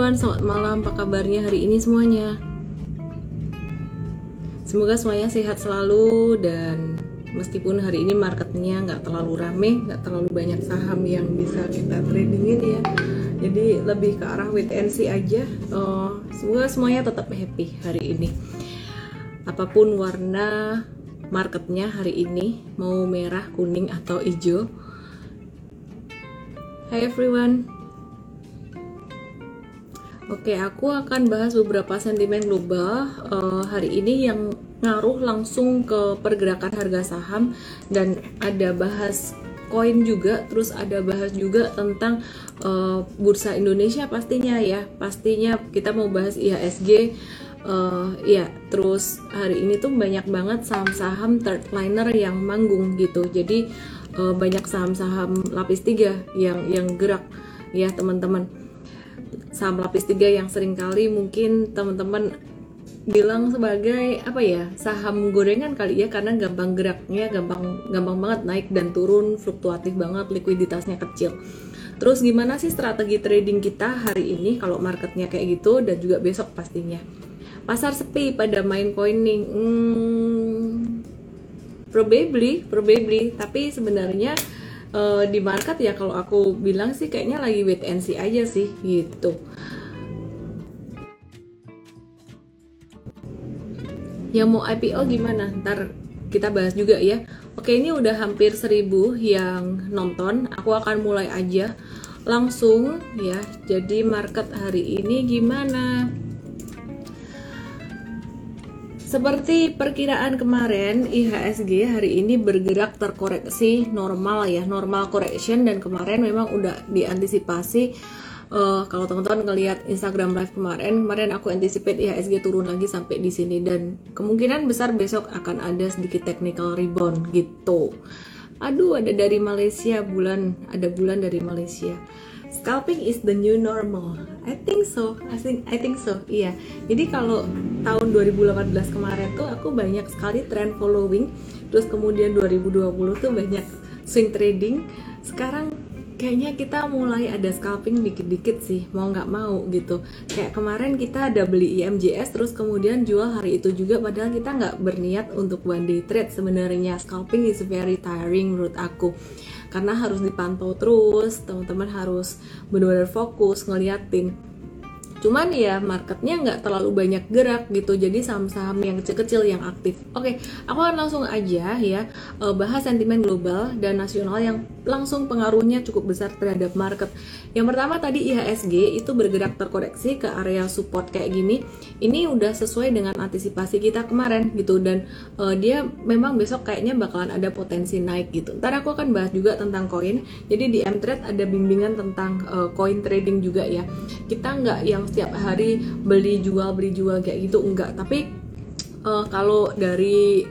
everyone, selamat malam. Apa kabarnya hari ini semuanya? Semoga semuanya sehat selalu dan meskipun hari ini marketnya nggak terlalu rame, nggak terlalu banyak saham yang bisa kita tradingin ya. Jadi lebih ke arah wait and see aja. Uh, semoga semuanya tetap happy hari ini. Apa pun warna marketnya hari ini, mau merah, kuning atau hijau. Hai everyone, Oke, aku akan bahas beberapa sentimen global uh, hari ini yang ngaruh langsung ke pergerakan harga saham dan ada bahas koin juga, terus ada bahas juga tentang uh, bursa Indonesia pastinya ya. Pastinya kita mau bahas IHSG uh, ya, terus hari ini tuh banyak banget saham-saham third liner yang manggung gitu. Jadi uh, banyak saham-saham lapis tiga yang yang gerak ya, teman-teman saham lapis tiga yang sering kali mungkin teman-teman bilang sebagai apa ya saham gorengan kali ya karena gampang geraknya gampang gampang banget naik dan turun fluktuatif banget likuiditasnya kecil. Terus gimana sih strategi trading kita hari ini kalau marketnya kayak gitu dan juga besok pastinya? Pasar sepi pada main coining. Hmm, probably probably. Tapi sebenarnya uh, di market ya kalau aku bilang sih kayaknya lagi wait and see aja sih gitu. Yang mau IPO gimana? Ntar kita bahas juga ya. Oke ini udah hampir seribu yang nonton. Aku akan mulai aja langsung ya. Jadi market hari ini gimana seperti perkiraan kemarin, IHSG hari ini bergerak terkoreksi normal ya, normal correction. Dan kemarin memang udah diantisipasi. Uh, kalau teman-teman ngelihat Instagram live kemarin, kemarin aku anticipate IHSG turun lagi sampai di sini. Dan kemungkinan besar besok akan ada sedikit technical rebound gitu. Aduh, ada dari Malaysia bulan, ada bulan dari Malaysia scalping is the new normal. I think so. I think I think so. Iya. Jadi kalau tahun 2018 kemarin tuh aku banyak sekali trend following. Terus kemudian 2020 tuh banyak swing trading. Sekarang kayaknya kita mulai ada scalping dikit-dikit sih mau nggak mau gitu kayak kemarin kita ada beli IMJS terus kemudian jual hari itu juga padahal kita nggak berniat untuk one day trade sebenarnya scalping is very tiring menurut aku karena harus dipantau terus teman-teman harus benar-benar fokus ngeliatin cuman ya marketnya nggak terlalu banyak gerak gitu jadi saham-saham yang kecil-kecil yang aktif. Oke aku akan langsung aja ya eh, bahas sentimen global dan nasional yang langsung pengaruhnya cukup besar terhadap market. Yang pertama tadi IHSG itu bergerak terkoreksi ke area support kayak gini. Ini udah sesuai dengan antisipasi kita kemarin gitu dan uh, dia memang besok kayaknya bakalan ada potensi naik gitu. Ntar aku akan bahas juga tentang koin. Jadi di Mtrade ada bimbingan tentang uh, trading juga ya. Kita nggak yang setiap hari beli jual beli jual kayak gitu enggak. Tapi uh, kalau dari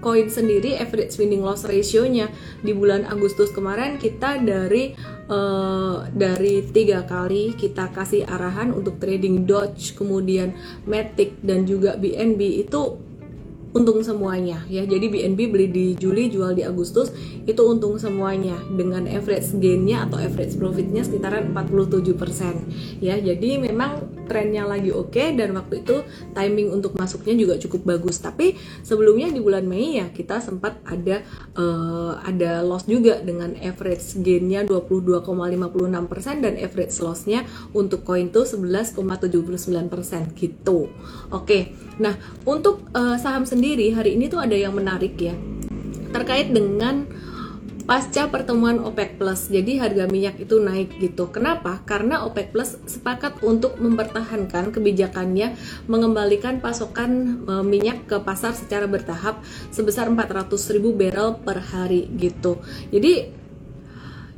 koin sendiri average winning loss ratio-nya di bulan Agustus kemarin kita dari uh, dari tiga kali kita kasih arahan untuk trading Doge kemudian Matic dan juga BNB itu untung semuanya ya. Jadi BNB beli di Juli, jual di Agustus itu untung semuanya dengan average gainnya atau average profitnya sekitaran 47% ya. Jadi memang trennya lagi oke okay, dan waktu itu timing untuk masuknya juga cukup bagus. Tapi sebelumnya di bulan Mei ya kita sempat ada uh, ada loss juga dengan average gainnya 22,56% dan average lossnya untuk koin tuh 11,79% gitu. Oke, okay. nah untuk uh, saham sendiri hari ini tuh ada yang menarik ya terkait dengan pasca pertemuan OPEC Plus. Jadi harga minyak itu naik gitu. Kenapa? Karena OPEC Plus sepakat untuk mempertahankan kebijakannya mengembalikan pasokan e, minyak ke pasar secara bertahap sebesar 400 ribu barrel per hari gitu. Jadi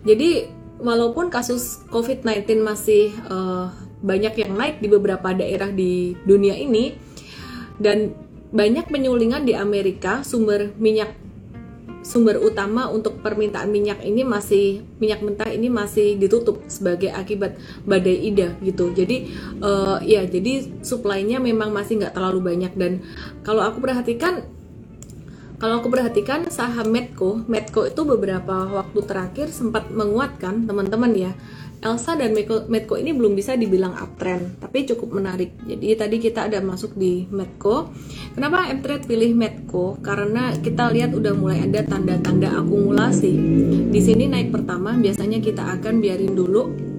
jadi walaupun kasus COVID-19 masih uh, banyak yang naik di beberapa daerah di dunia ini dan banyak penyulingan di Amerika sumber minyak sumber utama untuk permintaan minyak ini masih minyak mentah ini masih ditutup sebagai akibat badai Ida gitu. Jadi uh, ya jadi suplainya memang masih nggak terlalu banyak dan kalau aku perhatikan kalau aku perhatikan saham Medco, Medco itu beberapa waktu terakhir sempat menguatkan teman-teman ya. Elsa dan Medco, ini belum bisa dibilang uptrend, tapi cukup menarik. Jadi tadi kita ada masuk di Medco. Kenapa M-Trade pilih Medco? Karena kita lihat udah mulai ada tanda-tanda akumulasi. Di sini naik pertama, biasanya kita akan biarin dulu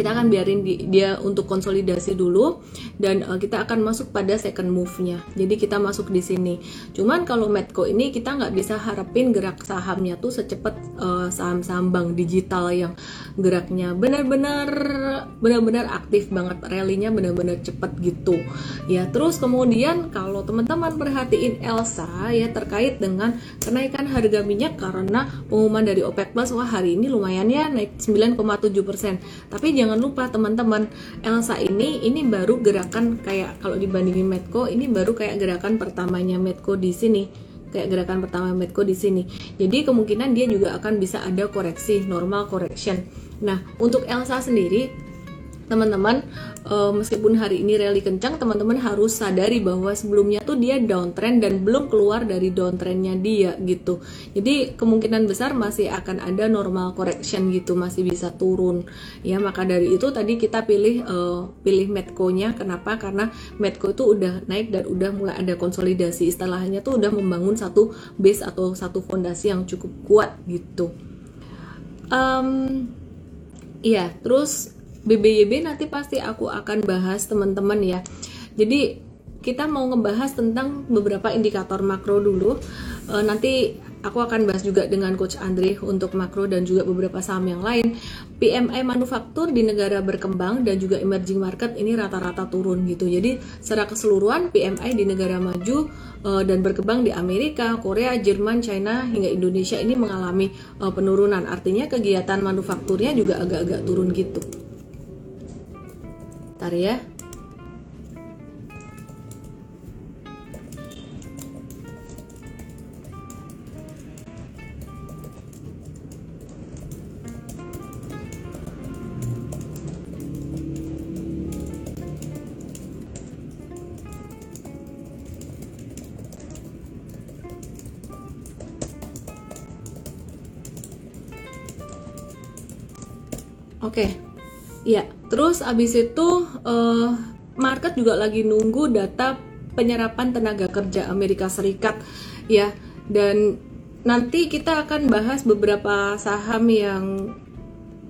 kita akan biarin di, dia untuk konsolidasi dulu dan uh, kita akan masuk pada second move-nya. Jadi kita masuk di sini. Cuman kalau Medco ini kita nggak bisa harapin gerak sahamnya tuh secepat uh, saham-saham bank digital yang geraknya benar-benar benar-benar aktif banget, rally-nya benar-benar cepet gitu. Ya, terus kemudian kalau teman-teman perhatiin Elsa ya terkait dengan kenaikan harga minyak karena pengumuman dari OPEC Plus wah hari ini lumayan ya naik 9,7%. Tapi jangan jangan lupa teman-teman Elsa ini ini baru gerakan kayak kalau dibandingin Medco ini baru kayak gerakan pertamanya Medco di sini kayak gerakan pertama Medco di sini. Jadi kemungkinan dia juga akan bisa ada koreksi normal correction. Nah, untuk Elsa sendiri teman-teman uh, meskipun hari ini rally kencang teman-teman harus sadari bahwa sebelumnya tuh dia downtrend dan belum keluar dari downtrendnya dia gitu. Jadi kemungkinan besar masih akan ada normal correction gitu masih bisa turun. Ya maka dari itu tadi kita pilih uh, pilih Medco-nya. Kenapa? Karena Medco itu udah naik dan udah mulai ada konsolidasi. Istilahnya tuh udah membangun satu base atau satu fondasi yang cukup kuat gitu. Um, Iya, terus BBYB nanti pasti aku akan bahas teman-teman ya. Jadi kita mau ngebahas tentang beberapa indikator makro dulu. E, nanti aku akan bahas juga dengan Coach Andre untuk makro dan juga beberapa saham yang lain. PMI manufaktur di negara berkembang dan juga emerging market ini rata-rata turun gitu. Jadi secara keseluruhan PMI di negara maju e, dan berkembang di Amerika, Korea, Jerman, China hingga Indonesia ini mengalami e, penurunan. Artinya kegiatan manufakturnya juga agak-agak turun gitu. Bentar ya. Oke, okay. Ya Terus abis itu uh, market juga lagi nunggu data penyerapan tenaga kerja Amerika Serikat ya. Dan nanti kita akan bahas beberapa saham yang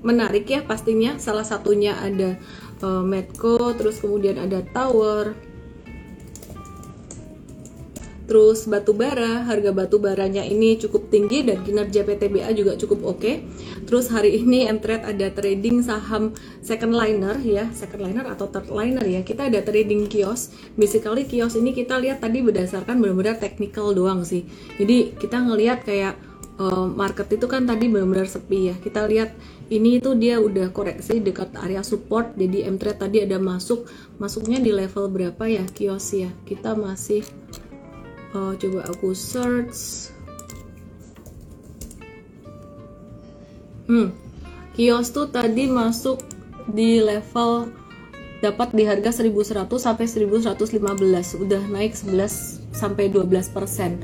menarik ya pastinya. Salah satunya ada uh, Medco terus kemudian ada Tower Terus batu bara, harga batu baranya ini cukup tinggi dan kinerja PTBA juga cukup oke. Okay. Terus hari ini M-Trade ada trading saham second liner ya, second liner atau third liner ya. Kita ada trading kios. Basically kios ini kita lihat tadi berdasarkan benar-benar technical doang sih. Jadi kita ngelihat kayak uh, market itu kan tadi benar-benar sepi ya. Kita lihat ini itu dia udah koreksi dekat area support. Jadi M-Trade tadi ada masuk, masuknya di level berapa ya kios ya? Kita masih uh, coba aku search. Hmm kios tuh tadi masuk di level dapat di harga 1100 sampai 1115 udah naik 11 sampai 12 persen.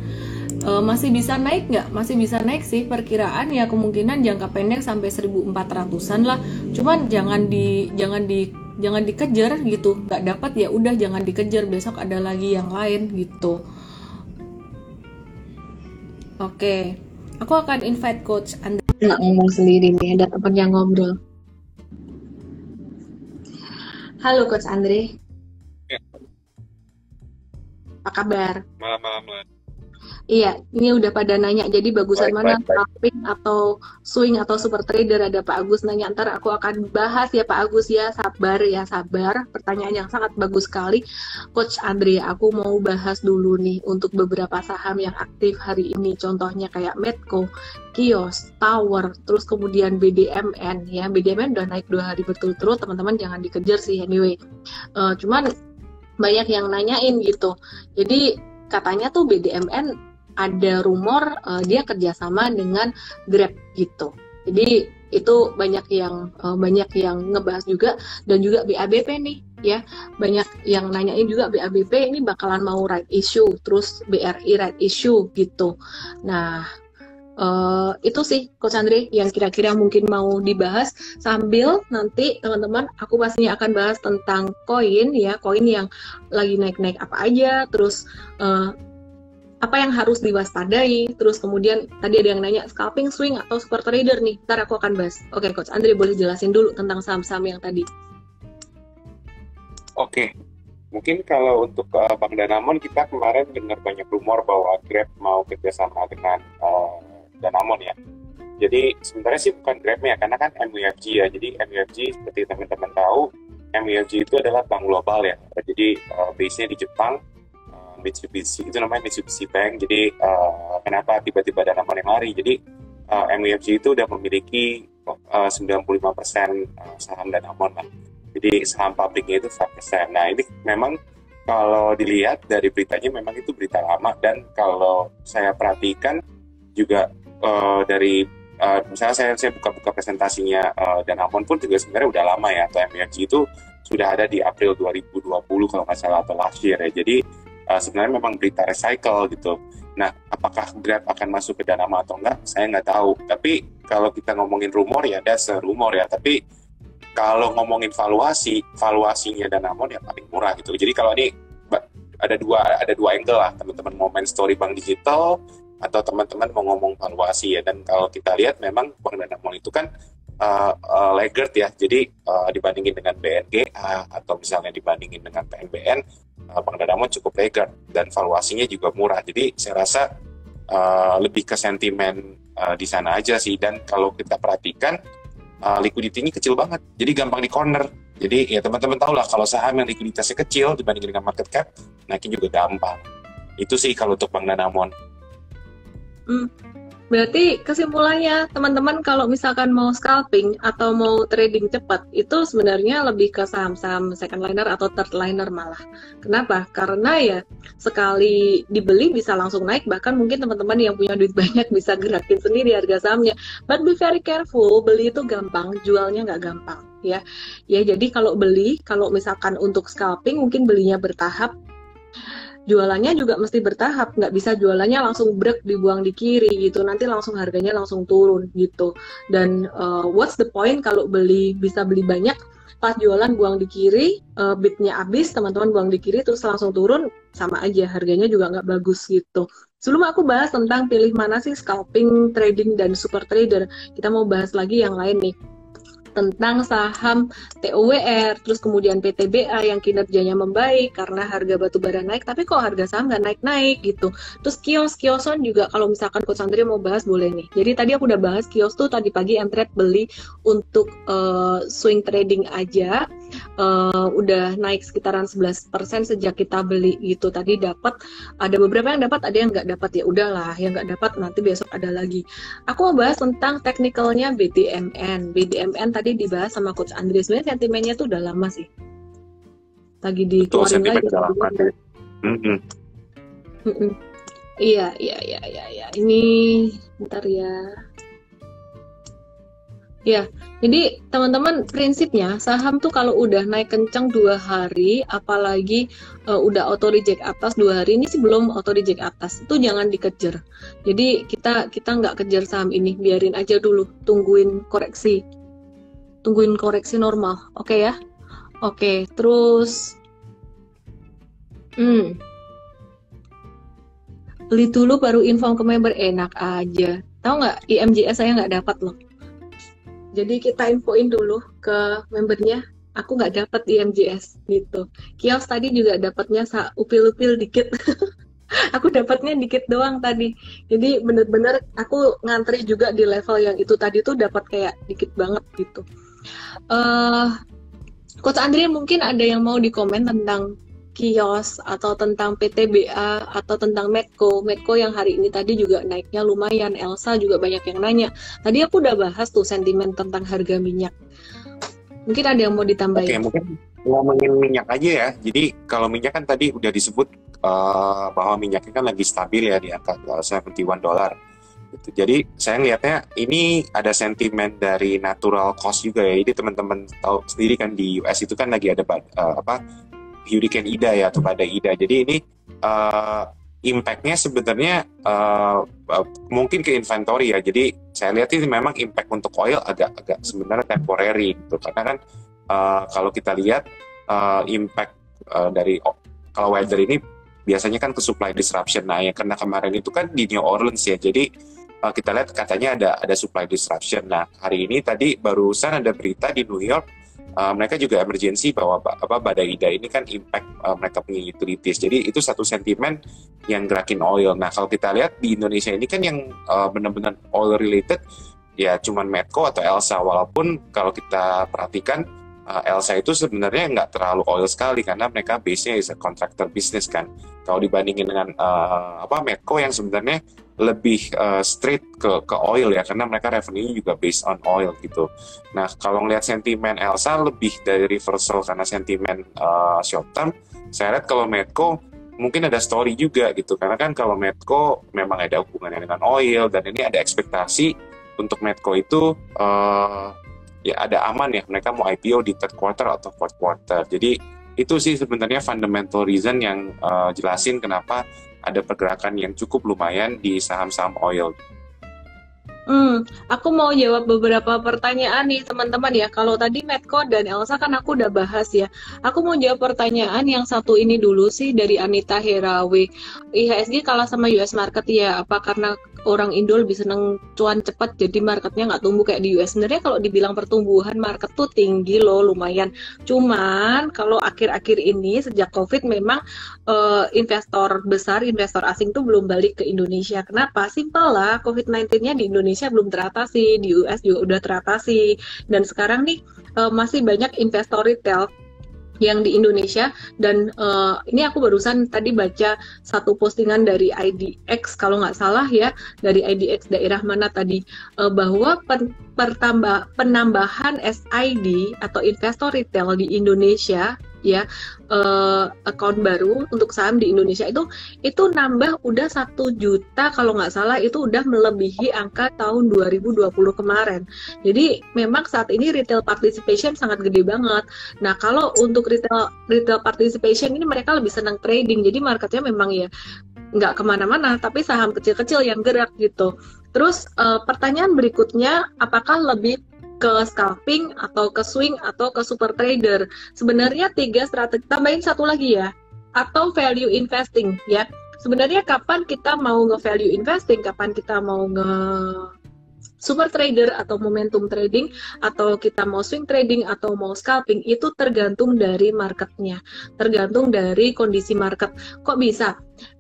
Uh, masih bisa naik nggak? Masih bisa naik sih. Perkiraan ya kemungkinan jangka pendek sampai 1400an lah. Cuman jangan di jangan di jangan dikejar gitu. Nggak dapat ya udah jangan dikejar. Besok ada lagi yang lain gitu Oke, aku akan invite coach Anda. Nggak ngomong sendiri nih, ada teman yang ngobrol. Halo coach Andre. Ya. Apa kabar? Malam, malam. Iya, ini udah pada nanya. Jadi bagusan baik, mana scalping atau swing atau super trader ada Pak Agus nanya. Ntar aku akan bahas ya Pak Agus ya. Sabar ya, sabar. Pertanyaan yang sangat bagus sekali. Coach Andre, aku mau bahas dulu nih untuk beberapa saham yang aktif hari ini. Contohnya kayak Medco, Kios, Tower, terus kemudian BDMN ya. BDMN udah naik dua hari berturut-turut. Teman-teman jangan dikejar sih anyway. Uh, cuman banyak yang nanyain gitu. Jadi katanya tuh BDMN ada rumor uh, dia kerjasama dengan Grab gitu. Jadi itu banyak yang uh, banyak yang ngebahas juga. Dan juga BABP nih ya. Banyak yang nanyain juga BABP ini bakalan mau right issue terus BRI right issue gitu. Nah uh, itu sih Coach Andre yang kira-kira mungkin mau dibahas. Sambil nanti teman-teman aku pastinya akan bahas tentang koin ya. Koin yang lagi naik-naik apa aja terus uh, apa yang harus diwaspadai terus kemudian tadi ada yang nanya scalping swing atau super trader nih ntar aku akan bahas oke coach Andre boleh jelasin dulu tentang saham-saham yang tadi oke mungkin kalau untuk uh, Bang Danamon kita kemarin dengar banyak rumor bahwa Grab mau kerjasama dengan uh, Danamon ya. Jadi sebenarnya sih bukan Grab ya, karena kan MUFG ya. Jadi MUFG seperti teman-teman tahu, MUFG itu adalah bank global ya. Jadi uh, base-nya di Jepang, Mitsubishi itu namanya Mitsubishi Bank. Jadi uh, kenapa tiba-tiba Danamon yang lari? Jadi uh, MUFG itu udah memiliki uh, 95% saham Danamon lah. Jadi saham publiknya itu 100%. Nah ini memang kalau dilihat dari beritanya memang itu berita lama dan kalau saya perhatikan juga uh, dari uh, misalnya saya saya buka-buka presentasinya uh, dan Amon pun juga sebenarnya udah lama ya atau MUFG itu sudah ada di April 2020 kalau nggak salah atau last year ya. Jadi uh, sebenarnya memang berita recycle gitu. Nah, apakah Grab akan masuk ke Danama atau enggak? Saya nggak tahu. Tapi kalau kita ngomongin rumor ya ada serumor ya. Tapi kalau ngomongin valuasi, valuasinya Danamon ya paling murah gitu. Jadi kalau ini ada dua ada dua angle lah teman-teman mau main story bank digital atau teman-teman mau ngomong valuasi ya dan kalau kita lihat memang Bank Danamon itu kan uh, laggard ya. Jadi uh, dibandingin dengan BNGA atau misalnya dibandingin dengan PNBN uh, Bank Danamon cukup laggard dan valuasinya juga murah. Jadi saya rasa uh, lebih ke sentimen uh, di sana aja sih. Dan kalau kita perhatikan uh, liquidity-nya kecil banget. Jadi gampang di corner. Jadi ya teman-teman tahu lah kalau saham yang likuiditasnya kecil dibandingin dengan market cap naikin juga gampang. Itu sih kalau untuk Bank Danamon Hmm. Berarti kesimpulannya teman-teman kalau misalkan mau scalping atau mau trading cepat itu sebenarnya lebih ke saham-saham second liner atau third liner malah. Kenapa? Karena ya sekali dibeli bisa langsung naik bahkan mungkin teman-teman yang punya duit banyak bisa gerakin sendiri harga sahamnya. But be very careful, beli itu gampang, jualnya nggak gampang ya. Ya jadi kalau beli, kalau misalkan untuk scalping mungkin belinya bertahap jualannya juga mesti bertahap. Nggak bisa jualannya langsung brek dibuang di kiri gitu. Nanti langsung harganya langsung turun gitu. Dan uh, what's the point kalau beli bisa beli banyak? Pas jualan buang di kiri uh, bitnya habis teman-teman buang di kiri terus langsung turun sama aja. Harganya juga nggak bagus gitu. Sebelum aku bahas tentang pilih mana sih scalping trading dan super trader kita mau bahas lagi yang lain nih tentang saham TOWR, terus kemudian PTBA yang kinerjanya membaik karena harga batu bara naik, tapi kok harga saham nggak naik-naik gitu. Terus kios kioson juga kalau misalkan Coach Andrea mau bahas boleh nih. Jadi tadi aku udah bahas kios tuh tadi pagi entret beli untuk uh, swing trading aja uh, udah naik sekitaran 11% sejak kita beli gitu. Tadi dapat ada beberapa yang dapat, ada yang nggak dapat ya udahlah, yang nggak dapat nanti besok ada lagi. Aku mau bahas tentang teknikalnya BDMN. BDMN tadi dibahas sama Coach Andri. Sebenarnya sentimennya tuh udah lama sih. Lagi dikeluarin lagi. Mm -hmm. Mm -mm. Iya, iya, iya, iya, iya. Ini bentar ya. Ya, jadi teman-teman prinsipnya saham tuh kalau udah naik kencang dua hari, apalagi uh, udah auto reject atas dua hari ini sih belum auto reject atas, itu jangan dikejar. Jadi kita kita nggak kejar saham ini, biarin aja dulu, tungguin koreksi, tungguin koreksi normal, oke okay ya? Oke, okay, terus, hmm, beli dulu baru inform ke member. Enak aja. Tahu nggak? IMJS saya nggak dapat loh jadi kita infoin dulu ke membernya aku nggak dapat di gitu. Kios tadi juga dapatnya upil-upil dikit. Aku dapatnya dikit doang tadi. Jadi bener-bener aku ngantri juga di level yang itu tadi tuh dapat kayak dikit banget gitu. Uh, Coach Andri mungkin ada yang mau dikomen tentang kios atau tentang PTBA atau tentang Medco. Medco yang hari ini tadi juga naiknya lumayan. Elsa juga banyak yang nanya. Tadi aku udah bahas tuh sentimen tentang harga minyak. Mungkin ada yang mau ditambahin. Oke, mungkin ngomongin minyak aja ya. Jadi kalau minyak kan tadi udah disebut uh, bahwa minyaknya kan lagi stabil ya di angka 71 dolar. gitu. Jadi saya ngelihatnya ini ada sentimen dari natural cost juga ya. Jadi teman-teman tahu sendiri kan di US itu kan lagi ada uh, apa Hurricane Ida ya atau badai Ida. Jadi ini uh, impactnya sebenarnya uh, uh, mungkin ke inventory ya. Jadi saya lihat ini memang impact untuk oil agak-agak sebenarnya temporary gitu. Karena kan uh, kalau kita lihat uh, impact uh, dari kalau weather ini biasanya kan ke supply disruption. Nah, yang kena kemarin itu kan di New Orleans ya. Jadi kita lihat katanya ada ada supply disruption. Nah, hari ini tadi barusan ada berita di New York uh, mereka juga emergency bahwa apa badai Ida ini kan impact uh, mereka punya utilities. Jadi itu satu sentimen yang gerakin oil. Nah, kalau kita lihat di Indonesia ini kan yang uh, benar-benar oil related ya cuman Medco atau Elsa walaupun kalau kita perhatikan uh, Elsa itu sebenarnya nggak terlalu oil sekali karena mereka base-nya is a contractor business kan. Kalau dibandingin dengan uh, apa Medco yang sebenarnya lebih uh, straight ke ke oil ya karena mereka revenue juga based on oil gitu. Nah kalau ngelihat sentimen Elsa lebih dari reversal karena sentimen uh, short term, saya lihat kalau Medco mungkin ada story juga gitu karena kan kalau Medco memang ada hubungannya dengan oil dan ini ada ekspektasi untuk Medco itu uh, ya ada aman ya mereka mau IPO di third quarter atau fourth quarter. Jadi itu sih sebenarnya fundamental reason yang uh, jelasin kenapa ada pergerakan yang cukup lumayan di saham-saham oil. Hmm, aku mau jawab beberapa pertanyaan nih teman-teman ya. Kalau tadi Medco dan Elsa kan aku udah bahas ya. Aku mau jawab pertanyaan yang satu ini dulu sih dari Anita Herawe. IHSG kalah sama US market ya. Apa karena orang Indo lebih seneng cuan cepat jadi marketnya nggak tumbuh kayak di US sebenarnya kalau dibilang pertumbuhan market tuh tinggi loh lumayan. Cuman kalau akhir-akhir ini sejak COVID memang uh, investor besar investor asing tuh belum balik ke Indonesia. Kenapa? Simpel lah COVID-19-nya di Indonesia belum teratasi di US juga udah teratasi dan sekarang nih uh, masih banyak investor retail yang di Indonesia. Dan uh, ini aku barusan tadi baca satu postingan dari IDX kalau nggak salah ya dari IDX daerah mana tadi uh, bahwa pen, pertambah penambahan SID atau investor retail di Indonesia ya uh, account baru untuk saham di Indonesia itu itu nambah udah satu juta kalau nggak salah itu udah melebihi angka tahun 2020 kemarin. Jadi memang saat ini retail participation sangat gede banget. Nah kalau untuk retail retail participation ini mereka lebih senang trading. Jadi marketnya memang ya nggak ke mana-mana tapi saham kecil-kecil yang gerak gitu. Terus uh, pertanyaan berikutnya apakah lebih ke scalping atau ke swing atau ke super trader. Sebenarnya tiga strategi tambahin satu lagi ya atau value investing ya. Sebenarnya kapan kita mau nge-value investing, kapan kita mau nge super trader atau momentum trading atau kita mau swing trading atau mau scalping itu tergantung dari marketnya tergantung dari kondisi market kok bisa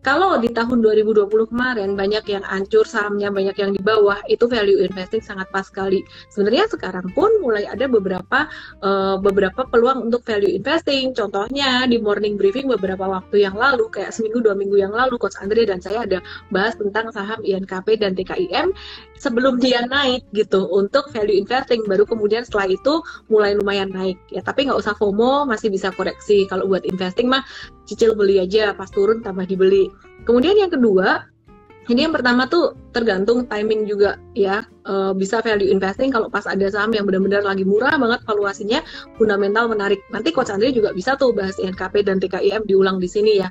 kalau di tahun 2020 kemarin banyak yang hancur sahamnya, banyak yang di bawah, itu value investing sangat pas sekali. Sebenarnya sekarang pun mulai ada beberapa uh, beberapa peluang untuk value investing. Contohnya di morning briefing beberapa waktu yang lalu, kayak seminggu dua minggu yang lalu, Coach Andre dan saya ada bahas tentang saham INKP dan TKIM sebelum dia naik gitu untuk value investing. Baru kemudian setelah itu mulai lumayan naik ya. Tapi nggak usah FOMO, masih bisa koreksi. Kalau buat investing mah cicil beli aja, pas turun tambah dibeli. Kemudian yang kedua, ini yang pertama tuh tergantung timing juga ya. Uh, bisa value investing kalau pas ada saham yang benar-benar lagi murah banget valuasinya fundamental menarik. Nanti coach Andre juga bisa tuh bahas INKP dan TKIM diulang di sini ya.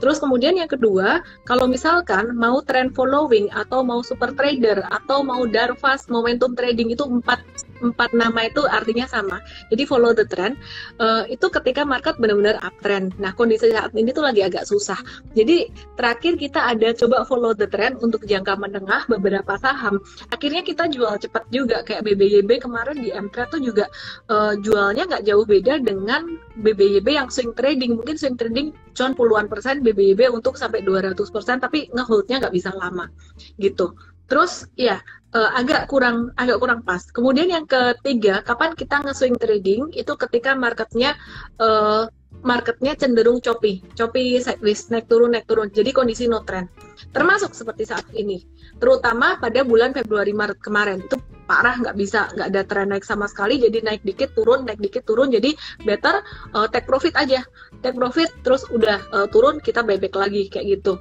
Terus kemudian yang kedua kalau misalkan mau trend following atau mau super trader atau mau darvas momentum trading itu empat empat nama itu artinya sama. Jadi follow the trend uh, itu ketika market benar-benar uptrend. Nah kondisi saat ini tuh lagi agak susah. Jadi terakhir kita ada coba follow the trend untuk jangka menengah beberapa saham. Akhirnya kita jual cepat juga. Kayak BBYB kemarin di MTrade tuh juga uh, jualnya nggak jauh beda dengan BBYB yang swing trading. Mungkin swing trading cuma puluhan persen BBYB untuk sampai 200 persen tapi ngeholdnya nggak bisa lama. Gitu terus ya uh, agak kurang agak kurang pas. Kemudian yang ketiga kapan kita nge-swing trading? Itu ketika marketnya uh, marketnya cenderung choppy, choppy sideways, naik turun, naik turun. Jadi kondisi no trend. Termasuk seperti saat ini. Terutama pada bulan Februari Maret kemarin. Itu parah nggak bisa nggak ada tren naik sama sekali. Jadi naik dikit turun naik dikit turun. Jadi better uh, take profit aja. Take profit terus udah uh, turun kita buyback lagi kayak gitu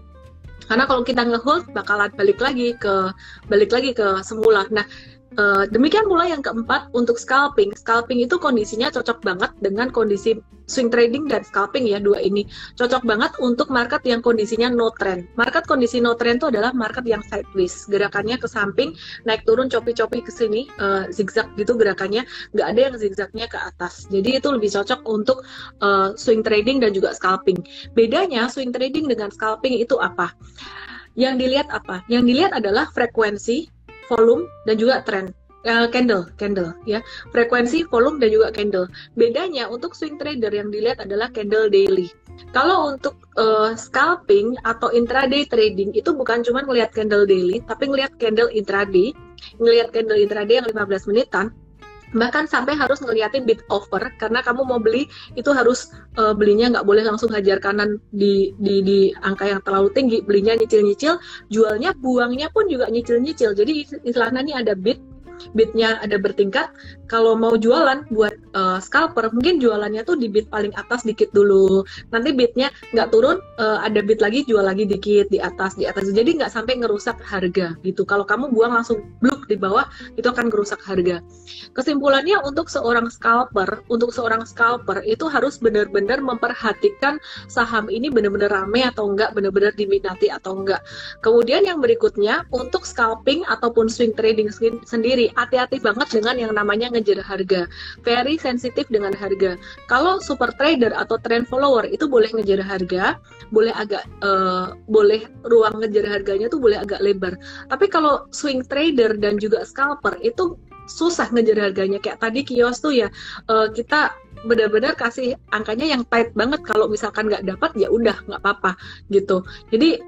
Karena kalau kita ngehold bakalan balik lagi ke balik lagi ke semula. Nah, Uh, demikian pula yang keempat untuk scalping. Scalping itu kondisinya cocok banget dengan kondisi swing trading dan scalping ya dua ini. Cocok banget untuk market yang kondisinya no trend. Market kondisi no trend itu adalah market yang sideways. Gerakannya ke samping, naik turun, copi-copi ke sini, uh, zigzag gitu gerakannya. Nggak ada yang zigzagnya ke atas. Jadi itu lebih cocok untuk uh, swing trading dan juga scalping. Bedanya swing trading dengan scalping itu apa? Yang dilihat apa? Yang dilihat adalah frekuensi volume dan juga trend uh, candle, candle ya. Frekuensi, volume dan juga candle. Bedanya untuk swing trader yang dilihat adalah candle daily. Kalau untuk uh, scalping atau intraday trading itu bukan cuma melihat candle daily, tapi ngelihat candle intraday, ngelihat candle intraday yang 15 menitan, bahkan sampai harus ngeliatin bid offer karena kamu mau beli itu harus uh, belinya nggak boleh langsung hajar kanan di, di di angka yang terlalu tinggi. Belinya nyicil-nyicil jualnya buangnya pun juga nyicil-nyicil. Jadi istilahnya ini ada bid bidnya ada bertingkat. Kalau mau jualan buat uh, scalper mungkin jualannya tuh di bid paling atas dikit dulu. Nanti bidnya nggak turun uh, ada bid lagi jual lagi dikit di atas di atas. Jadi nggak sampai ngerusak harga gitu. Kalau kamu buang langsung bluk di bawah itu akan ngerusak harga. Kesimpulannya untuk seorang scalper untuk seorang scalper itu harus benar-benar memperhatikan saham ini benar-benar rame atau enggak benar-benar diminati atau enggak kemudian yang berikutnya untuk scalping ataupun swing trading sendiri hati-hati banget dengan yang namanya ngejar harga. Very sensitif dengan harga. Kalau super trader atau trend follower itu boleh ngejar harga, boleh agak uh, boleh ruang ngejar harganya tuh boleh agak lebar. Tapi kalau swing trader dan juga scalper itu susah ngejar harganya kayak tadi kios tuh ya uh, kita benar-benar kasih angkanya yang tight banget kalau misalkan nggak dapat ya udah nggak apa-apa gitu jadi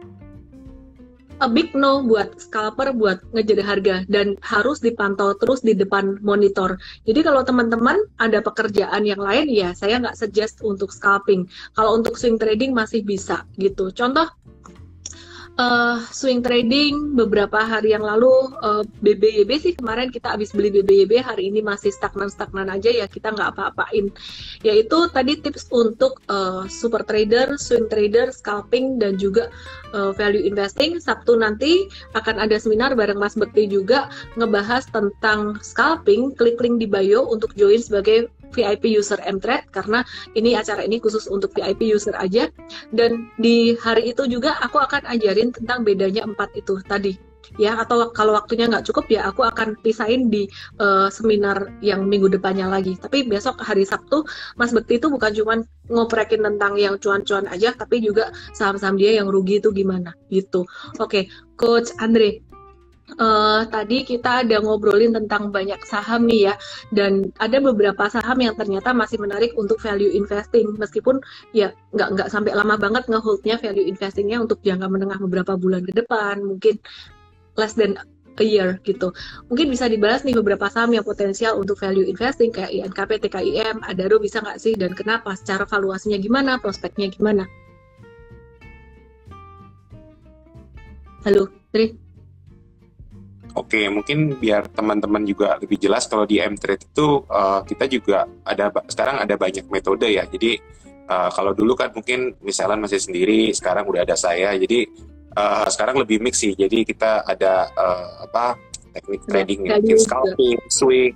a big no buat scalper buat ngejar harga dan harus dipantau terus di depan monitor. Jadi kalau teman-teman ada pekerjaan yang lain ya saya nggak suggest untuk scalping. Kalau untuk swing trading masih bisa gitu. Contoh uh, swing trading beberapa hari yang lalu uh, eh, BBYB sih kemarin kita habis beli BBYB hari ini masih stagnan-stagnan aja ya kita nggak apa-apain. Yaitu tadi tips untuk uh, super trader, swing trader, scalping dan juga uh, value investing. Sabtu nanti akan ada seminar bareng Mas Bekti juga ngebahas tentang scalping. Klik link di bio untuk join sebagai VIP user Mtrade karena ini acara ini khusus untuk VIP user aja. Dan di hari itu juga aku akan ajarin tentang bedanya empat itu tadi. Ya atau kalau waktunya nggak cukup ya aku akan pisahin di uh, seminar yang minggu depannya lagi. Tapi besok hari Sabtu Mas Bekti itu bukan cuma ngoprekin tentang yang cuan-cuan aja tapi juga saham-saham dia yang rugi itu gimana gitu. Oke okay. Coach Andre uh, tadi kita ada ngobrolin tentang banyak saham nih ya dan ada beberapa saham yang ternyata masih menarik untuk value investing meskipun ya nggak nggak sampai lama banget ngeholdnya value investingnya untuk jangka menengah beberapa bulan ke depan mungkin less than a year gitu. Mungkin bisa dibahas nih beberapa saham yang potensial untuk value investing kayak INKP, TKIM, Adaro bisa nggak sih dan kenapa? Secara valuasinya gimana? Prospeknya gimana? Halo, Tri. Oke, mungkin biar teman-teman juga lebih jelas kalau di M-Trade itu uh, kita juga ada sekarang ada banyak metode ya. Jadi uh, kalau dulu kan mungkin misalnya masih sendiri, sekarang udah ada saya. Jadi uh, sekarang lebih mix sih. Jadi kita ada uh, apa teknik trading, ya, scalping, swing,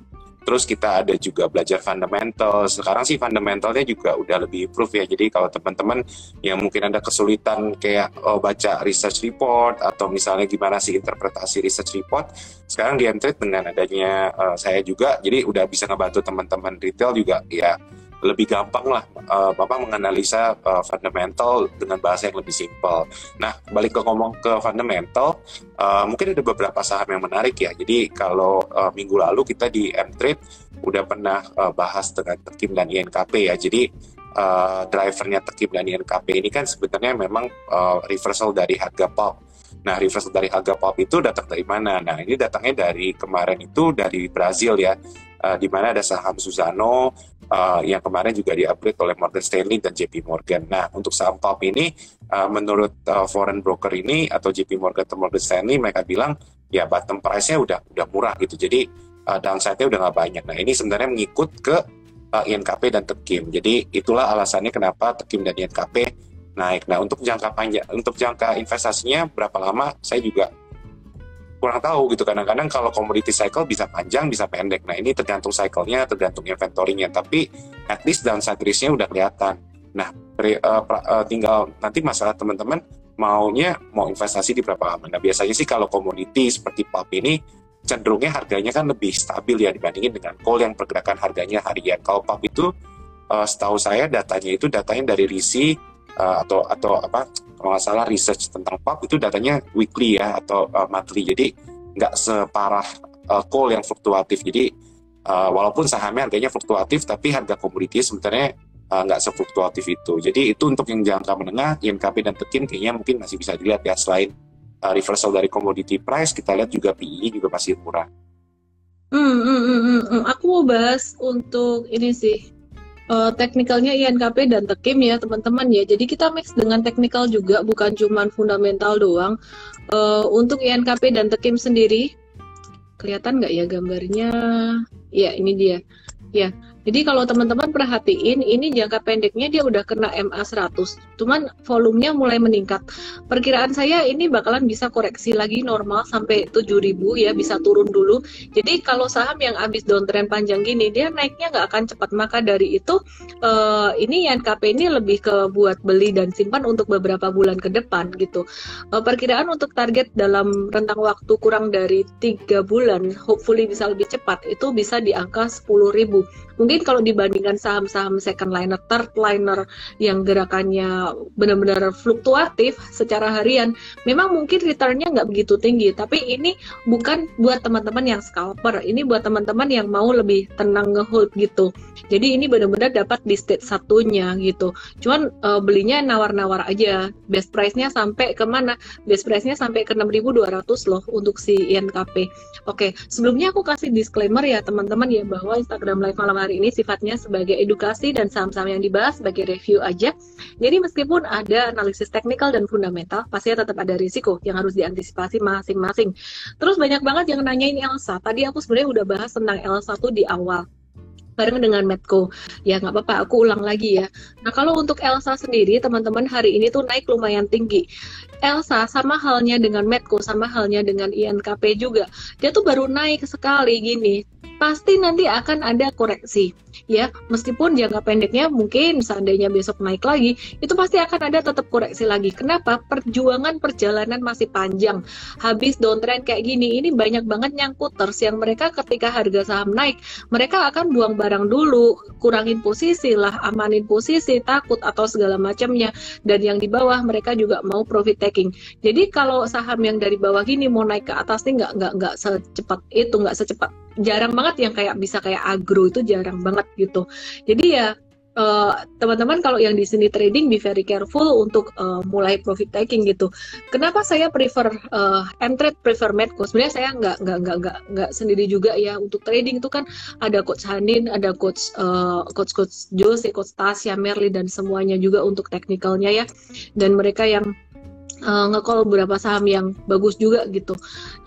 Terus kita ada juga belajar fundamental. Sekarang sih fundamentalnya juga udah lebih improve ya. Jadi kalau teman-teman yang mungkin ada kesulitan kayak oh, baca research report atau misalnya gimana sih interpretasi research report, sekarang di Mtrade dengan adanya uh, saya juga, jadi udah bisa ngebantu teman-teman retail juga ya lebih gampang lah uh, Bapak menganalisa uh, fundamental dengan bahasa yang lebih simpel. Nah, balik ke ngomong ke fundamental, uh, mungkin ada beberapa saham yang menarik ya. Jadi kalau uh, minggu lalu kita di M-Trade udah pernah uh, bahas dengan Tekim dan INKP ya. Jadi uh, drivernya Tekim dan INKP ini kan sebenarnya memang uh, reversal dari harga pulp. Nah, reversal dari harga pulp itu datang dari mana? Nah, ini datangnya dari kemarin itu dari Brazil ya, uh, di mana ada saham Suzano, uh, yang kemarin juga di-upgrade oleh Morgan Stanley dan JP Morgan. Nah, untuk saham pulp ini, uh, menurut uh, foreign broker ini atau JP Morgan atau Morgan Stanley, mereka bilang ya bottom price-nya udah udah murah gitu. Jadi uh, downside-nya udah nggak banyak. Nah, ini sebenarnya mengikut ke uh, INKP dan Tekim. Jadi itulah alasannya kenapa Tekim dan INKP naik. Nah, untuk jangka panjang, untuk jangka investasinya berapa lama, saya juga kurang tahu gitu. Kadang-kadang kalau commodity cycle bisa panjang, bisa pendek. Nah, ini tergantung cycle-nya, tergantung inventory-nya. Tapi at least downside risk-nya udah kelihatan. Nah, pre, uh, pra, uh, tinggal nanti masalah teman-teman maunya mau investasi di berapa lama. Nah, biasanya sih kalau komoditi seperti pulp ini cenderungnya harganya kan lebih stabil ya dibandingin dengan coal yang pergerakan harganya harian. Kalau pulp itu uh, setahu saya datanya itu datanya dari RISI uh, atau atau apa kalau nggak salah research tentang pulp itu datanya weekly ya atau uh, monthly. Jadi nggak separah uh, coal yang fluktuatif. Jadi uh, walaupun sahamnya harganya fluktuatif tapi harga komoditi sebenarnya nggak uh, sefluktuatif itu. Jadi itu untuk yang jangka menengah, INKP dan Tekin kayaknya mungkin masih bisa dilihat ya selain uh, reversal dari commodity price, kita lihat juga PI juga masih murah. Hmm, hmm, hmm, hmm, hmm. Aku mau bahas untuk ini sih uh, teknikalnya INKP dan Tekim ya teman-teman ya. Jadi kita mix dengan teknikal juga bukan cuma fundamental doang. Uh, untuk INKP dan Tekim sendiri kelihatan nggak ya gambarnya? Ya ini dia. Ya, jadi kalau teman-teman perhatiin, ini jangka pendeknya dia udah kena MA 100, cuman volumenya mulai meningkat. Perkiraan saya ini bakalan bisa koreksi lagi normal sampai 7000 ya, bisa turun dulu. Jadi kalau saham yang habis downtrend panjang gini, dia naiknya nggak akan cepat. Maka dari itu, uh, ini KP ini lebih ke buat beli dan simpan untuk beberapa bulan ke depan gitu. Uh, perkiraan untuk target dalam rentang waktu kurang dari tiga bulan, hopefully bisa lebih cepat, itu bisa di angka 10.000 mungkin kalau dibandingkan saham-saham second liner, third liner yang gerakannya benar-benar fluktuatif secara harian, memang mungkin returnnya nggak begitu tinggi. Tapi ini bukan buat teman-teman yang scalper, ini buat teman-teman yang mau lebih tenang ngehold gitu. Jadi ini benar-benar dapat di stage satunya gitu. Cuman uh, belinya nawar-nawar aja. Best price-nya sampai ke mana? Best price-nya sampai ke 6.200 loh untuk si INKP. Oke, sebelumnya aku kasih disclaimer ya teman-teman ya bahwa Instagram Live malam hari ini sifatnya sebagai edukasi dan saham-saham yang dibahas sebagai review aja. Jadi meskipun ada analisis teknikal dan fundamental, pastinya tetap ada risiko yang harus diantisipasi masing-masing. Terus banyak banget yang nanyain Elsa. Tadi aku sebenarnya udah bahas tentang Elsa tuh di awal bareng dengan Medco. Ya nggak apa-apa, aku ulang lagi ya. Nah kalau untuk Elsa sendiri, teman-teman hari ini tuh naik lumayan tinggi. Elsa sama halnya dengan Medco, sama halnya dengan INKP juga. Dia tuh baru naik sekali gini. Pasti nanti akan ada koreksi ya. Meskipun jangka pendeknya mungkin seandainya besok naik lagi itu pasti akan ada tetap koreksi lagi. Kenapa? Perjuangan perjalanan masih panjang. Habis downtrend kayak gini ini banyak banget nyangkuters yang mereka ketika harga saham naik mereka akan buang barang dulu kurangin posisi lah amanin posisi takut atau segala macamnya. Dan yang di bawah mereka juga mau profit taking jadi kalau saham yang dari bawah gini mau naik ke atas nih nggak nggak nggak secepat itu nggak secepat jarang banget yang kayak bisa kayak agro itu jarang banget gitu jadi ya uh, teman-teman kalau yang di sini trading be very careful untuk uh, mulai profit taking gitu. Kenapa saya prefer uh, trade prefer Medco? Sebenarnya saya nggak nggak nggak nggak nggak sendiri juga ya untuk trading itu kan ada coach Hanin, ada coach uh, coach coach Jose, coach Tasya, Merli dan semuanya juga untuk teknikalnya ya. Dan mereka yang uh, ngecall beberapa saham yang bagus juga gitu.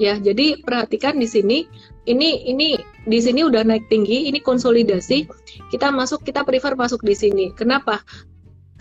Ya jadi perhatikan di sini ini ini di sini udah naik tinggi ini konsolidasi kita masuk kita prefer masuk di sini. Kenapa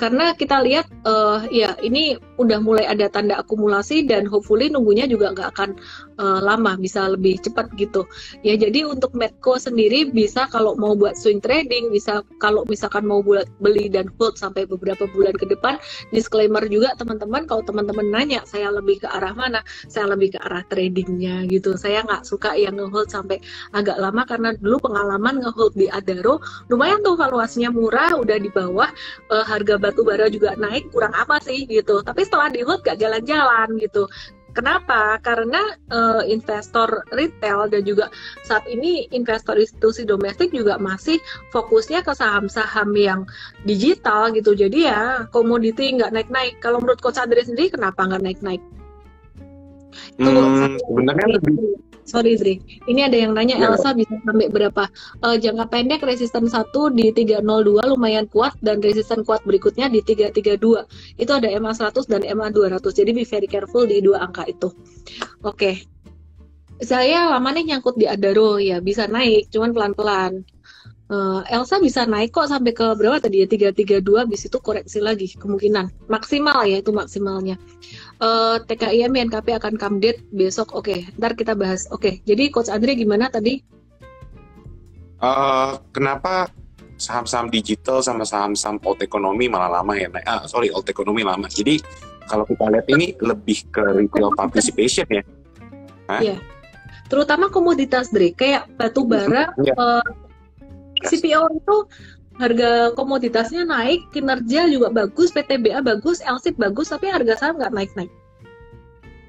karena kita lihat uh, ya ini udah mulai ada tanda akumulasi dan hopefully nunggunya juga nggak akan uh, lama bisa lebih cepat gitu. Ya jadi untuk Medco sendiri bisa kalau mau buat swing trading bisa kalau misalkan mau buat beli dan hold sampai beberapa bulan ke depan disclaimer juga teman-teman kalau teman-teman nanya saya lebih ke arah mana? Saya lebih ke arah tradingnya gitu. Saya nggak suka yang ngehold sampai agak lama karena dulu pengalaman ngehold di Adaro lumayan tuh valuasinya murah udah di bawah uh, harga batu bara juga naik kurang apa sih gitu tapi setelah di hold gak jalan-jalan gitu Kenapa? Karena uh, investor retail dan juga saat ini investor institusi domestik juga masih fokusnya ke saham-saham yang digital gitu. Jadi ya komoditi nggak naik-naik. Kalau menurut Coach Andri sendiri kenapa nggak naik-naik? Hmm, sebenarnya lebih sorry Dri. Ini ada yang nanya ya. Elsa bisa sampai berapa? Uh, jangka pendek resisten 1 di 302 lumayan kuat dan resisten kuat berikutnya di 332. Itu ada MA 100 dan MA 200. Jadi be very careful di dua angka itu. Oke. Okay. Saya lama nih nyangkut di Adaro ya bisa naik, cuman pelan-pelan. uh, Elsa bisa naik kok sampai ke berapa tadi ya 332 bis itu koreksi lagi kemungkinan maksimal ya itu maksimalnya uh, TKIM NKP akan come date besok. Oke okay, ntar kita bahas. Oke okay, jadi coach Andre gimana tadi? Uh, kenapa saham-saham digital sama saham-saham old economy malah lama ya naik ah sorry old economy lama. Jadi kalau kita lihat ini lebih ke retail participation ya. Iya. Terutama komoditas Dre, kayak batu bara, ya. uh, CPO itu harga komoditasnya naik, kinerja juga bagus, PTBA bagus, LSIP bagus, tapi harga saham nggak naik-naik.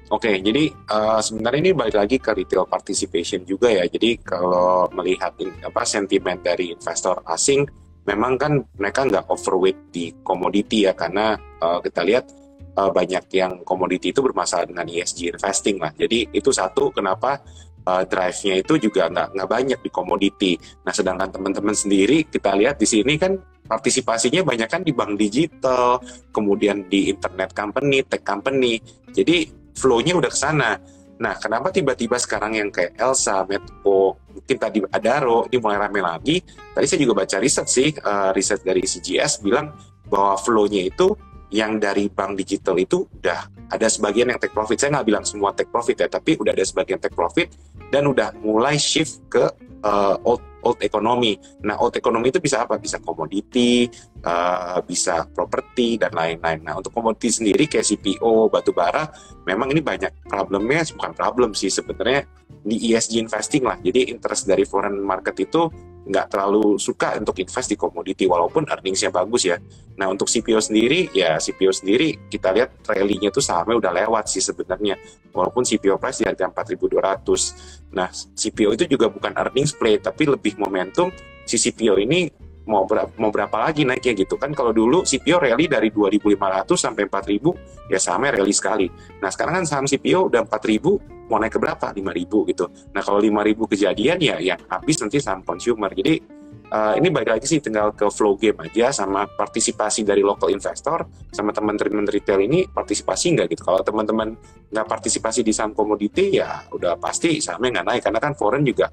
Oke, jadi uh, sebenarnya ini balik lagi ke retail participation juga ya. Jadi kalau melihat apa sentimen dari investor asing, memang kan mereka nggak overweight di komoditi ya, karena uh, kita lihat uh, banyak yang komoditi itu bermasalah dengan ESG investing lah. Jadi itu satu kenapa uh, drive-nya itu juga nggak nggak banyak di komoditi. Nah, sedangkan teman-teman sendiri kita lihat di sini kan partisipasinya banyak kan di bank digital, kemudian di internet company, tech company. Jadi flow-nya udah ke sana. Nah, kenapa tiba-tiba sekarang yang kayak Elsa, Medco, mungkin tadi Adaro, ini mulai rame lagi. Tadi saya juga baca riset sih, uh, riset dari CGS bilang bahwa flow-nya itu yang dari bank digital itu udah ada sebagian yang take profit. Saya nggak bilang semua take profit ya, tapi udah ada sebagian take profit dan udah mulai shift ke uh, old old economy. Nah, old economy itu bisa apa? Bisa komoditi, uh, bisa properti dan lain-lain. Nah, untuk komoditi sendiri kayak CPO, batu bara, memang ini banyak problemnya, bukan problem sih sebenarnya di ESG investing lah. Jadi interest dari foreign market itu nggak terlalu suka untuk invest di komoditi walaupun earningsnya bagus ya. Nah untuk CPO sendiri ya CPO sendiri kita lihat rally-nya tuh sahamnya udah lewat sih sebenarnya walaupun CPO price di harga 4.200. Nah CPO itu juga bukan earnings play tapi lebih momentum si CPO ini mau berapa, mau berapa lagi naiknya gitu kan kalau dulu CPO rally dari 2.500 sampai 4.000 ya sahamnya rally sekali. Nah sekarang kan saham CPO udah 4.000 mau naik ke berapa? 5.000 gitu. Nah kalau 5.000 kejadian ya yang habis nanti saham consumer. Jadi uh, ini balik lagi sih tinggal ke flow game aja sama partisipasi dari local investor sama teman-teman retail ini partisipasi nggak gitu. Kalau teman-teman nggak partisipasi di saham komoditi ya udah pasti sahamnya nggak naik karena kan foreign juga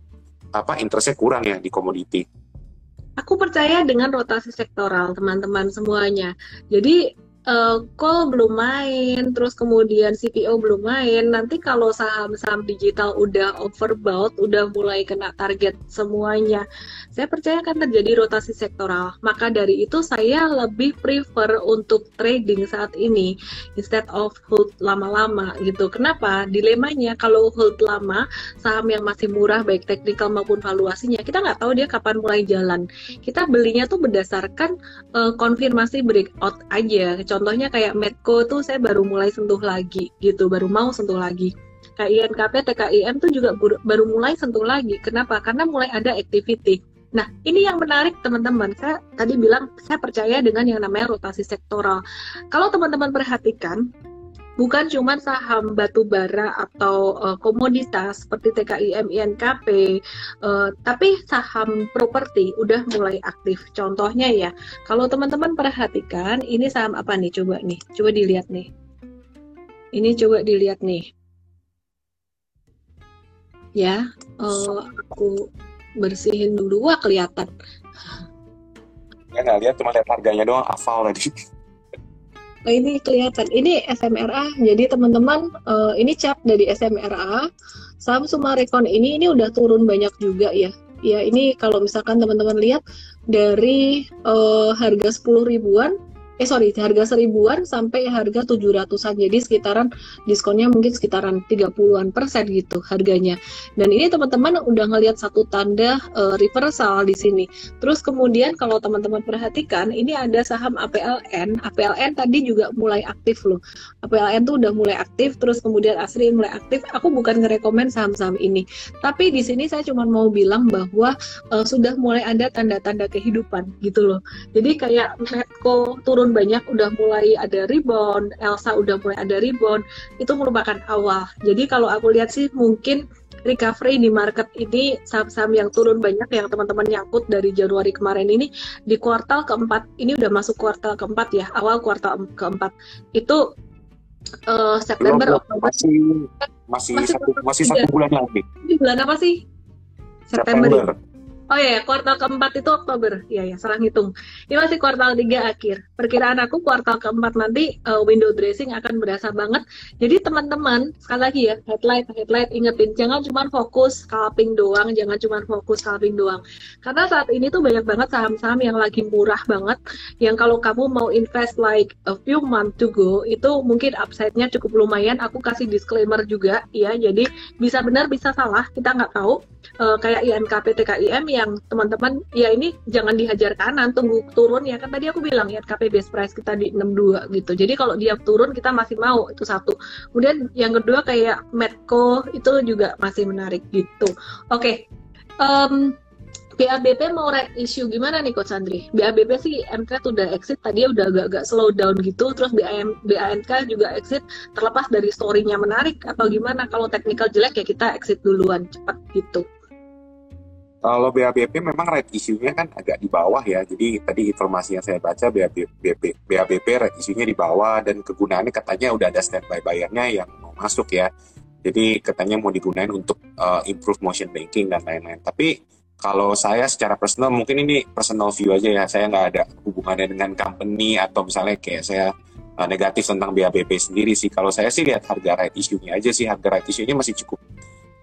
apa interestnya kurang ya di komoditi. Aku percaya dengan rotasi sektoral teman-teman semuanya. Jadi uh, call belum main, terus kemudian CPO belum main. Nanti kalau saham-saham digital udah overbought, udah mulai kena target semuanya, saya percaya akan terjadi rotasi sektoral. Maka dari itu saya lebih prefer untuk trading saat ini instead of hold lama-lama gitu. Kenapa? Dilemanya kalau hold lama, saham yang masih murah baik teknikal maupun valuasinya, kita nggak tahu dia kapan mulai jalan. Kita belinya tuh berdasarkan uh, konfirmasi breakout aja contohnya kayak Medco tuh saya baru mulai sentuh lagi gitu baru mau sentuh lagi kayak INKP TKIM tuh juga baru mulai sentuh lagi kenapa karena mulai ada activity Nah, ini yang menarik teman-teman. Saya tadi bilang saya percaya dengan yang namanya rotasi sektoral. Kalau teman-teman perhatikan, bukan cuma saham batu bara atau uh, komoditas seperti TKIM, INKP, uh, tapi saham properti udah mulai aktif. Contohnya ya, kalau teman-teman perhatikan, ini saham apa nih? Coba nih, coba dilihat nih. Ini coba dilihat nih. Ya, uh, aku bersihin dulu. Wah, kelihatan. Ya nggak lihat, cuma lihat harganya doang, hafal tadi. Nah, ini kelihatan. Ini SMRA. Jadi teman-teman, uh, ini cap dari SMRA. Saham Sumarekon ini ini udah turun banyak juga ya. Ya, ini kalau misalkan teman-teman lihat dari uh, harga 10 ribuan eh sorry harga seribuan sampai harga tujuh ratusan. Jadi sekitaran diskonnya mungkin sekitaran 30-an persen gitu harganya. Dan ini teman-teman udah ngelihat satu tanda uh, reversal di sini. Terus kemudian kalau teman-teman perhatikan ini ada saham APLN APLN tadi juga mulai aktif loh. APLN tuh udah mulai aktif terus kemudian Asri mulai aktif. Aku bukan ngerekomen saham-saham ini. Tapi di sini saya cuma mau bilang bahwa uh, sudah mulai ada tanda-tanda kehidupan gitu loh. Jadi kayak Medco turun banyak udah mulai ada rebound, Elsa udah mulai ada rebound, itu merupakan awal. Jadi kalau aku lihat sih mungkin recovery di market ini saham-saham yang turun banyak yang teman-teman nyangkut dari Januari kemarin ini di kuartal keempat ini udah masuk kuartal keempat ya awal kuartal keempat. Itu uh, September Oktober masih masih, masih satu masih satu bulan lagi. Ini bulan apa sih? September, September. Oh ya, kuartal keempat itu Oktober. Iya ya, salah ngitung. Ini masih kuartal tiga akhir. Perkiraan aku kuartal keempat nanti uh, window dressing akan berasa banget. Jadi teman-teman, sekali lagi ya, headlight, headlight ingetin jangan cuma fokus scalping doang, jangan cuma fokus scalping doang. Karena saat ini tuh banyak banget saham-saham yang lagi murah banget yang kalau kamu mau invest like a few month to go itu mungkin upside-nya cukup lumayan. Aku kasih disclaimer juga ya. Jadi bisa benar bisa salah, kita nggak tahu. Uh, kayak INKP TKIM yang teman-teman ya ini jangan dihajar kanan tunggu turun ya. Kan tadi aku bilang ya KP base price kita di 62 gitu. Jadi kalau dia turun kita masih mau itu satu. Kemudian yang kedua kayak Medco itu juga masih menarik gitu. Oke okay. um, BABP mau red issue gimana nih Coach Andri? BABP sih MK udah exit tadi udah agak-agak slow down gitu terus BAM, BANK juga exit terlepas dari story-nya menarik atau gimana kalau technical jelek ya kita exit duluan cepat gitu. Kalau BABP memang right issue-nya kan agak di bawah ya. Jadi tadi informasi yang saya baca BABP, BABP right issue-nya di bawah dan kegunaannya katanya udah ada standby bayarnya yang mau masuk ya. Jadi katanya mau digunakan untuk uh, improve motion banking dan lain-lain. Tapi kalau saya secara personal mungkin ini personal view aja ya. Saya nggak ada hubungannya dengan company atau misalnya kayak saya uh, negatif tentang BABP sendiri sih. Kalau saya sih lihat harga right issue-nya aja sih. Harga right issue-nya masih cukup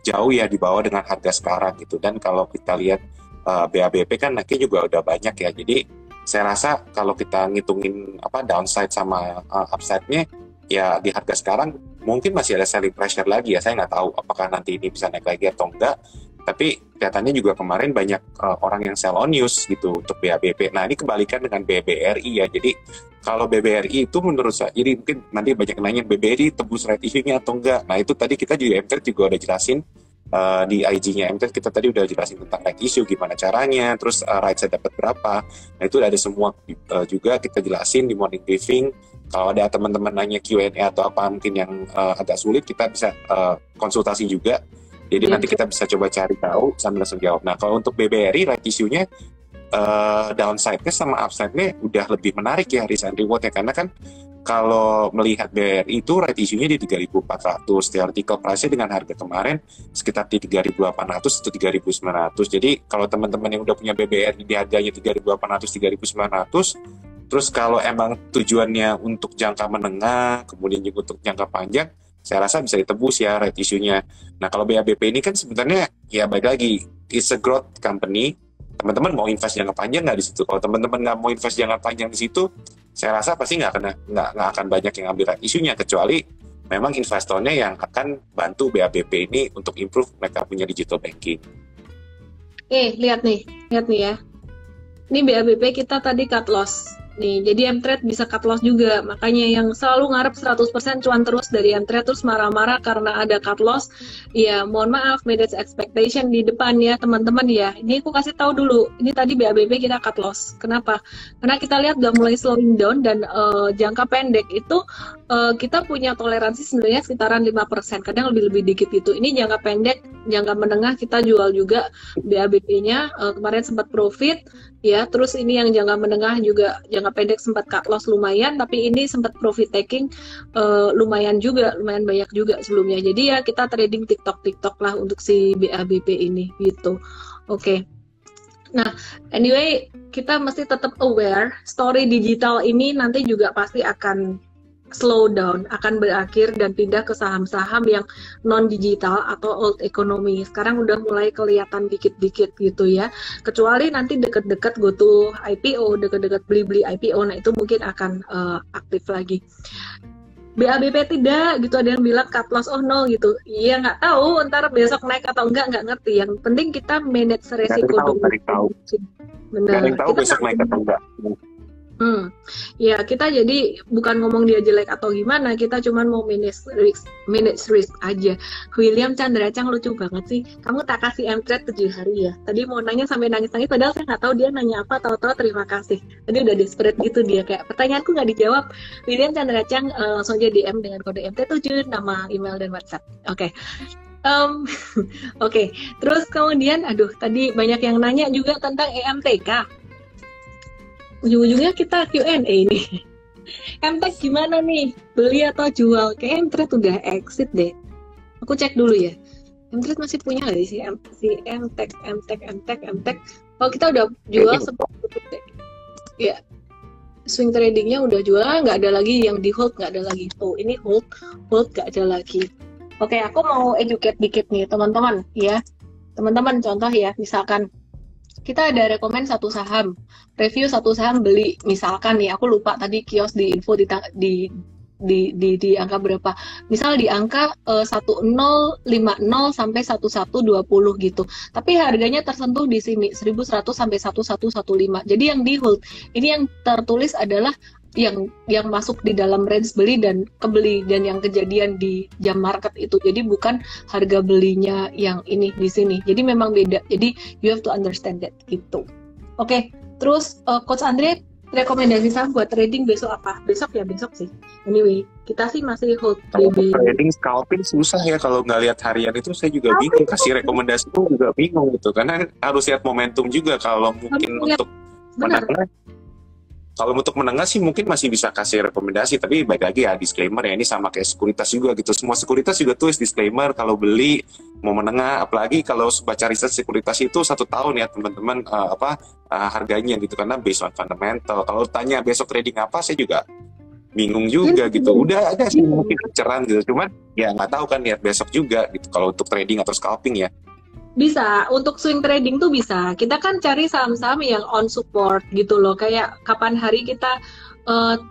jauh ya di bawah dengan harga sekarang gitu. Dan kalau kita lihat uh, eh, BABP kan naiknya juga udah banyak ya. Jadi saya rasa kalau kita ngitungin apa downside sama uh, upside-nya ya di harga sekarang mungkin masih ada selling pressure lagi ya. Saya nggak tahu apakah nanti ini bisa naik lagi atau enggak. Tapi kelihatannya juga kemarin banyak uh, orang yang sell on news gitu untuk BABP. Nah ini kebalikan dengan BBRI ya. Jadi kalau BBRI itu menurut saya, jadi mungkin nanti banyak nanya BBRI tebus right issue-nya atau enggak. Nah itu tadi kita juga MTR juga udah jelasin uh, di IG-nya MTR kita tadi udah jelasin tentang right issue gimana caranya, terus uh, right saya dapat berapa. Nah itu ada semua uh, juga kita jelasin di morning briefing. Kalau ada teman-teman nanya Q&A atau apa mungkin yang uh, agak sulit, kita bisa uh, konsultasi juga jadi ya. nanti kita bisa coba cari tahu sambil langsung jawab. Nah kalau untuk BBRI right issue-nya uh, downside-nya sama upside-nya udah lebih menarik ya risk and reward ya karena kan kalau melihat BRI itu right issue-nya di 3.400 theoretical price-nya dengan harga kemarin sekitar di 3.800 atau 3.900 jadi kalau teman-teman yang udah punya BBRI di harganya 3.800 3.900 terus kalau emang tujuannya untuk jangka menengah kemudian juga untuk jangka panjang saya rasa bisa ditebus ya rate isunya. Nah kalau BABP ini kan sebenarnya ya baik lagi it's a growth company. Teman-teman mau invest jangka panjang nggak di situ? Kalau teman-teman nggak mau invest jangka panjang di situ, saya rasa pasti nggak akan nggak nggak akan banyak yang ambil rate isunya kecuali memang investornya yang akan bantu BABP ini untuk improve mereka punya digital banking. Eh, lihat nih, lihat nih ya. Ini BABP kita tadi cut loss nih. Jadi M-Trade bisa cut loss juga. Makanya yang selalu ngarep 100% cuan terus dari M-Trade terus marah-marah karena ada cut loss. Ya, mohon maaf, manage expectation di depan ya, teman-teman ya. Ini aku kasih tahu dulu. Ini tadi BABP kita cut loss. Kenapa? Karena kita lihat udah mulai slowing down dan uh, jangka pendek itu uh, kita punya toleransi sebenarnya sekitaran 5%, kadang lebih-lebih dikit itu. Ini jangka pendek, jangka menengah kita jual juga BABP-nya uh, eh, kemarin sempat profit ya. Terus ini yang jangka menengah juga jangka pendek sempat cut loss lumayan, tapi ini sempat profit taking uh, lumayan juga, lumayan banyak juga sebelumnya. Jadi ya kita trading TikTok TikTok lah untuk si BABP ini gitu. Oke. Okay. Nah, anyway, kita mesti tetap aware story digital ini nanti juga pasti akan slow down akan berakhir dan pindah ke saham-saham yang non digital atau old economy. Sekarang udah mulai kelihatan dikit-dikit gitu ya. Kecuali nanti deket-deket go to IPO, deket-deket beli-beli IPO, nah itu mungkin akan uh, aktif lagi. BABP tidak gitu. Ada yang bilang cut loss oh no gitu. Iya nggak tahu ntar besok naik atau enggak nggak ngerti. Yang penting kita manage resiko dulu. tahu benar. Tahu kita besok naik atau enggak Hmm, ya kita jadi bukan ngomong dia jelek atau gimana, kita cuma mau manage risk, manage risk aja. William Chandra Chang lucu banget sih. Kamu tak kasih m tujuh hari ya. Tadi mau nanya sampai nangis-nangis, padahal saya nggak tahu dia nanya apa. Tahu-tahu terima kasih. Tadi udah desperate gitu dia kayak pertanyaanku nggak dijawab. William Chandra Chang uh, langsung aja DM dengan kode MT7, nama email dan WhatsApp. Oke. Okay. Um, Oke, okay. terus kemudian, aduh, tadi banyak yang nanya juga tentang EMTK ujung-ujungnya kita Q&A nih. MTech gimana nih? Beli atau jual? Kayak MTech udah exit deh. Aku cek dulu ya. Mtrade masih punya nggak sih M si MTech MTech MTech MTech kalau kita udah jual seperti ya swing tradingnya udah jual nggak ada lagi yang di hold nggak ada lagi tuh ini hold hold nggak ada lagi oke aku mau educate dikit nih teman-teman ya teman-teman contoh ya misalkan kita ada rekomend satu saham review satu saham beli misalkan nih aku lupa tadi kios di info di, di di di di angka berapa? Misal di angka uh, 1050 sampai 1120 gitu. Tapi harganya tersentuh di sini 1100 sampai 1115. Jadi yang di hold ini yang tertulis adalah yang yang masuk di dalam range beli dan kebeli dan yang kejadian di jam market itu. Jadi bukan harga belinya yang ini di sini. Jadi memang beda. Jadi you have to understand that gitu. Oke, okay. terus uh, coach Andre rekomendasi saham buat trading besok apa? Besok ya besok sih. Anyway, kita sih masih hold BB. trading scalping susah ya kalau nggak lihat harian itu saya juga bingung kasih rekomendasi itu juga bingung gitu karena harus lihat momentum juga kalau mungkin untuk menengah kalau untuk menengah sih mungkin masih bisa kasih rekomendasi tapi baik lagi ya disclaimer ya ini sama kayak sekuritas juga gitu. Semua sekuritas juga tulis disclaimer kalau beli mau menengah apalagi kalau baca riset sekuritas itu satu tahun ya teman-teman uh, apa uh, harganya gitu. Karena based on fundamental. Kalau tanya besok trading apa saya juga bingung juga gitu. Udah ada sih mungkin ceran gitu. Cuman ya nggak tahu kan lihat besok juga gitu kalau untuk trading atau scalping ya bisa untuk swing trading tuh bisa. Kita kan cari saham-saham yang on support gitu loh. Kayak kapan hari kita uh,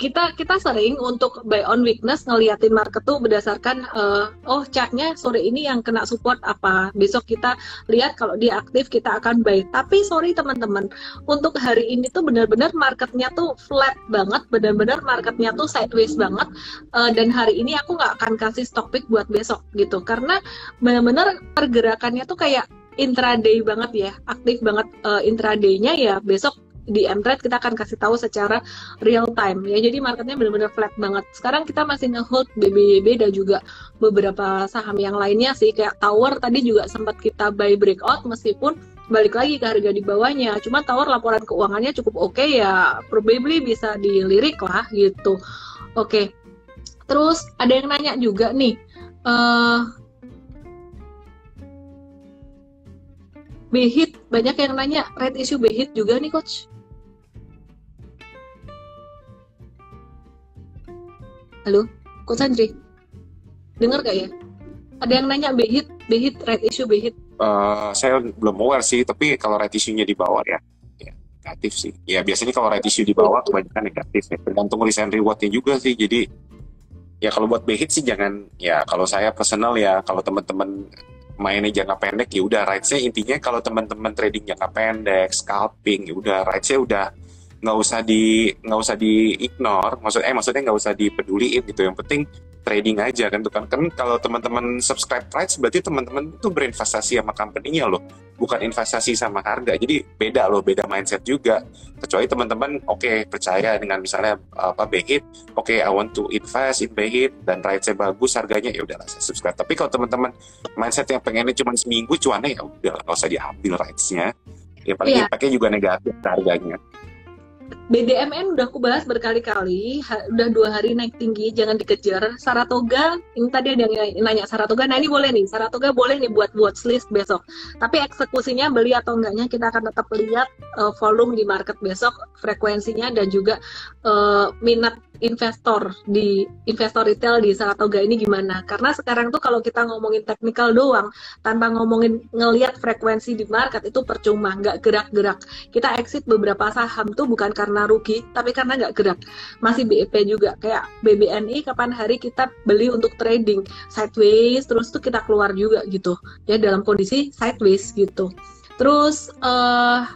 kita kita sering untuk buy on weakness ngeliatin market tuh berdasarkan uh, oh catnya sore ini yang kena support apa. Besok kita lihat kalau dia aktif kita akan buy. Tapi sorry teman-teman untuk hari ini tuh benar-benar marketnya tuh flat banget benar-benar marketnya tuh sideways banget uh, dan hari ini aku nggak akan kasih stock pick buat besok gitu. Karena benar-benar pergerakannya tuh kayak intraday banget ya aktif banget uh, intradaynya ya besok di Mtrade kita akan kasih tahu secara real time ya. Jadi marketnya benar-benar flat banget. Sekarang kita masih ngehold BBYB dan juga beberapa saham yang lainnya sih kayak Tower tadi juga sempat kita buy breakout meskipun balik lagi ke harga di bawahnya. Cuma Tower laporan keuangannya cukup oke okay, ya probably bisa dilirik lah gitu. Oke okay. terus ada yang nanya juga nih uh, Behit banyak yang nanya red issue Behit juga nih coach. Halo, Coach Andri. Dengar gak ya? Ada yang nanya Behit, Behit red issue Behit. Uh, saya belum aware sih, tapi kalau red issue-nya di bawah ya, ya negatif sih. Ya biasanya kalau red issue di bawah kebanyakan negatif ya. Tergantung risk and reward-nya juga sih. Jadi ya kalau buat Behit sih jangan ya kalau saya personal ya kalau teman-teman mainnya jangka pendek ya udah rights-nya intinya kalau teman-teman trading jangka pendek scalping ya udah rights-nya udah nggak usah di nggak usah di ignore maksud eh maksudnya nggak usah dipeduliin gitu. Yang penting trading aja kan tuh kan. Kan kalau teman-teman subscribe rights berarti teman-teman itu berinvestasi sama company-nya loh. Bukan investasi sama harga. Jadi beda loh beda mindset juga. Kecuali teman-teman oke okay, percaya dengan misalnya apa Behit oke okay, I want to invest in Behit dan rights-nya bagus harganya ya udahlah saya subscribe. Tapi kalau teman-teman mindset yang pengennya cuma seminggu cuannya ya udah nggak usah diambil rights-nya ya paling yeah. impactnya juga negatif harganya BDMN udah aku bahas berkali-kali, udah dua hari naik tinggi, jangan dikejar. Saratoga, ini tadi ada yang nanya Saratoga, nah ini boleh nih, Saratoga boleh nih buat watchlist besok. Tapi eksekusinya beli atau enggaknya kita akan tetap lihat uh, volume di market besok, frekuensinya dan juga uh, minat investor di investor retail di Saratoga ini gimana? Karena sekarang tuh kalau kita ngomongin teknikal doang, tanpa ngomongin ngelihat frekuensi di market itu percuma, nggak gerak-gerak. Kita exit beberapa saham tuh bukan karena rugi, tapi karena nggak gerak. Masih BEP juga, kayak BBNI kapan hari kita beli untuk trading sideways, terus tuh kita keluar juga gitu, ya dalam kondisi sideways gitu. Terus uh,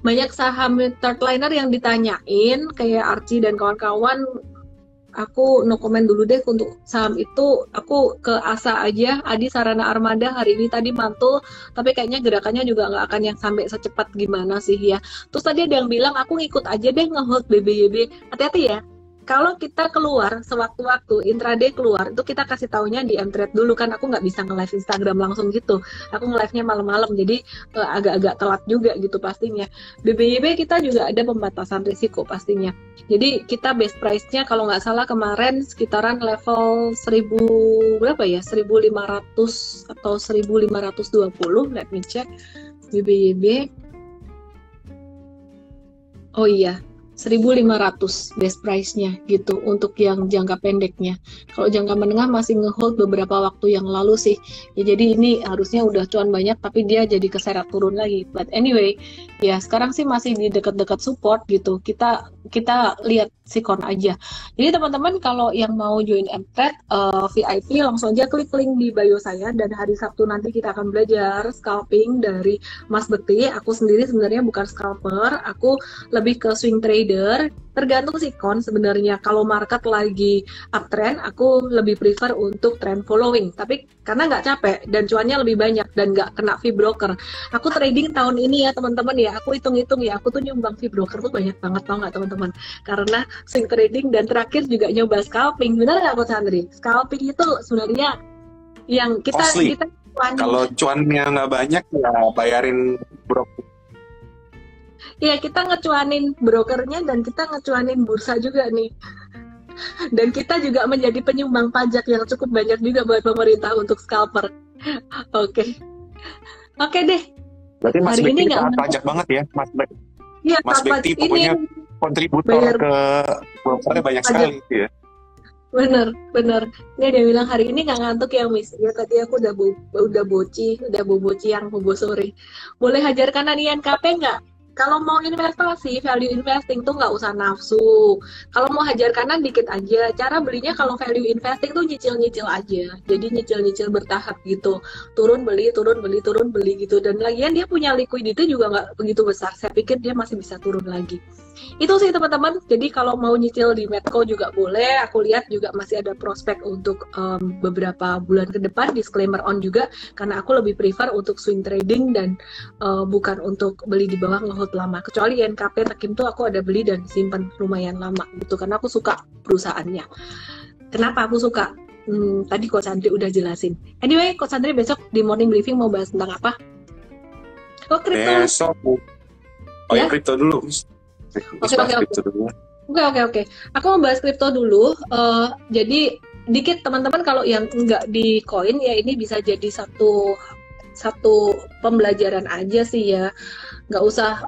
banyak saham third liner yang ditanyain kayak Archie dan kawan-kawan aku no comment dulu deh untuk saham itu aku ke ASA aja. Adi Sarana Armada hari ini tadi mantul tapi kayaknya gerakannya juga nggak akan yang sampai secepat gimana sih ya. Terus tadi ada yang bilang aku ngikut aja deh ngehold BBYB hati-hati ya kalau kita keluar sewaktu-waktu intraday keluar itu kita kasih taunya di mtrade dulu kan aku nggak bisa nge-live Instagram langsung gitu. Aku nge-live-nya malam-malam jadi uh, agak-agak telat juga gitu pastinya. BBYB kita juga ada pembatasan risiko pastinya. Jadi kita base price-nya kalau nggak salah kemarin sekitaran level 1000 berapa ya? 1500 atau 1520 let me check BBYB Oh iya, 1500 best price-nya gitu untuk yang jangka pendeknya. Kalau jangka menengah masih ngehold beberapa waktu yang lalu sih. Ya jadi ini harusnya udah cuan banyak tapi dia jadi keseret turun lagi. But anyway, ya sekarang sih masih di dekat-dekat support gitu. Kita kita lihat sikon aja. Jadi teman-teman kalau yang mau join MTED uh, VIP langsung aja klik link di bio saya dan hari Sabtu nanti kita akan belajar scalping dari Mas Bekti. Aku sendiri sebenarnya bukan scalper, aku lebih ke swing trader tergantung sikon sebenarnya. Kalau market lagi uptrend aku lebih prefer untuk trend following. Tapi karena nggak capek dan cuannya lebih banyak dan nggak kena fee broker. Aku trading tahun ini ya teman-teman ya. Aku hitung-hitung ya aku tuh nyumbang fee broker tuh banyak banget tau nggak teman-teman? Karena swing trading dan terakhir juga nyoba scalping. Benar nggak Coach Andri? Scalping itu sebenarnya yang kita Costly. kita kalau cuannya nggak banyak ya bayarin broker Iya, kita ngecuanin brokernya dan kita ngecuanin bursa juga nih. Dan kita juga menjadi penyumbang pajak yang cukup banyak juga buat pemerintah untuk scalper. Oke. Oke deh. Berarti Mas Hari Bekti ini taat pajak banget ya, Mas Bekti. Iya, Mas Bekti ini pokoknya kontributor bayar ke brokernya banyak pajak. sekali gitu ya. bener bener ini dia bilang hari ini nggak ngantuk ya miss ya tadi aku udah bo udah boci udah boboci yang bobo sore boleh hajarkan INKP nggak kalau mau investasi value investing tuh nggak usah nafsu. Kalau mau hajar kanan dikit aja. Cara belinya kalau value investing tuh nyicil nyicil aja. Jadi nyicil nyicil bertahap gitu. Turun beli turun beli turun beli gitu. Dan lagian dia punya liquidity juga nggak begitu besar. Saya pikir dia masih bisa turun lagi itu sih teman-teman jadi kalau mau nyicil di Medco juga boleh aku lihat juga masih ada prospek untuk em, beberapa bulan ke depan disclaimer on juga karena aku lebih prefer untuk swing trading dan eh, bukan untuk beli di bawah ngehold lama kecuali NKP Tekim tuh aku ada beli dan simpan lumayan lama gitu karena aku suka perusahaannya kenapa aku suka Hmm, tadi Coach Andri udah jelasin. Anyway, Coach Andri besok di morning briefing mau bahas tentang apa? Oh, kripto. Besok. Oh ya, Ya? kripto dulu. Oke, oke, kripto dulu. Oke oke oke. Aku mau bahas kripto dulu. Eh, jadi dikit teman-teman kalau yang nggak di koin ya ini bisa jadi satu satu pembelajaran aja sih ya. Nggak usah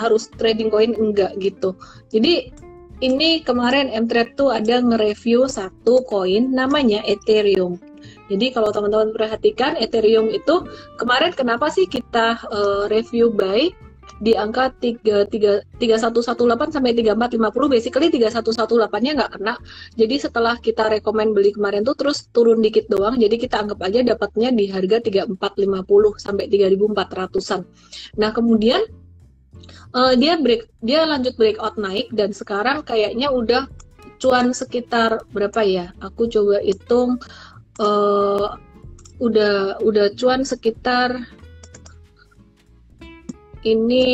harus trading koin enggak gitu. Jadi ini kemarin Mtrade tuh ada nge-review satu koin namanya Ethereum. Jadi kalau teman-teman perhatikan Ethereum itu kemarin kenapa sih kita eh, review buy di angka 3, 3, 3118 sampai 3450 basically 3118-nya nggak kena. Jadi setelah kita rekomen beli kemarin tuh terus turun dikit doang. Jadi kita anggap aja dapatnya di harga 3450 sampai 3400-an. Nah, kemudian eh, dia break dia lanjut breakout naik dan sekarang kayaknya udah cuan sekitar berapa ya? Aku coba hitung eh, udah udah cuan sekitar ini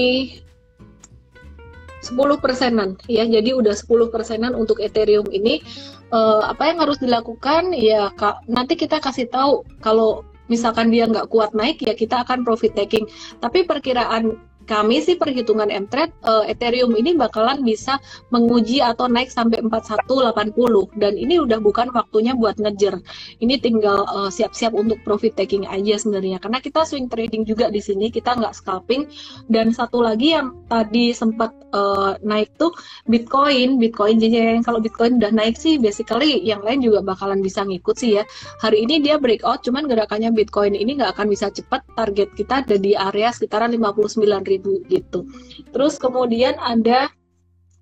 10 persenan. Ya jadi udah 10 persenan untuk Ethereum ini. Eh, apa yang harus dilakukan? Ya Kak, nanti kita kasih tahu kalau misalkan dia nggak kuat naik ya kita akan profit taking. Tapi perkiraan kami sih perhitungan Mtrade eh, Ethereum ini bakalan bisa menguji atau naik sampai 4180 dan ini udah bukan waktunya buat ngejer. Ini tinggal eh, siap-siap untuk profit taking aja sebenarnya. Karena kita swing trading juga di sini kita nggak scalping. Dan satu lagi yang tadi sempat eh, naik tuh Bitcoin, Bitcoin jadi kalau Bitcoin udah naik sih basically yang lain juga bakalan bisa ngikut sih ya. Hari ini dia breakout cuman gerakannya Bitcoin ini nggak akan bisa cepat target kita ada di area sekitaran 59.000 gitu. Terus kemudian ada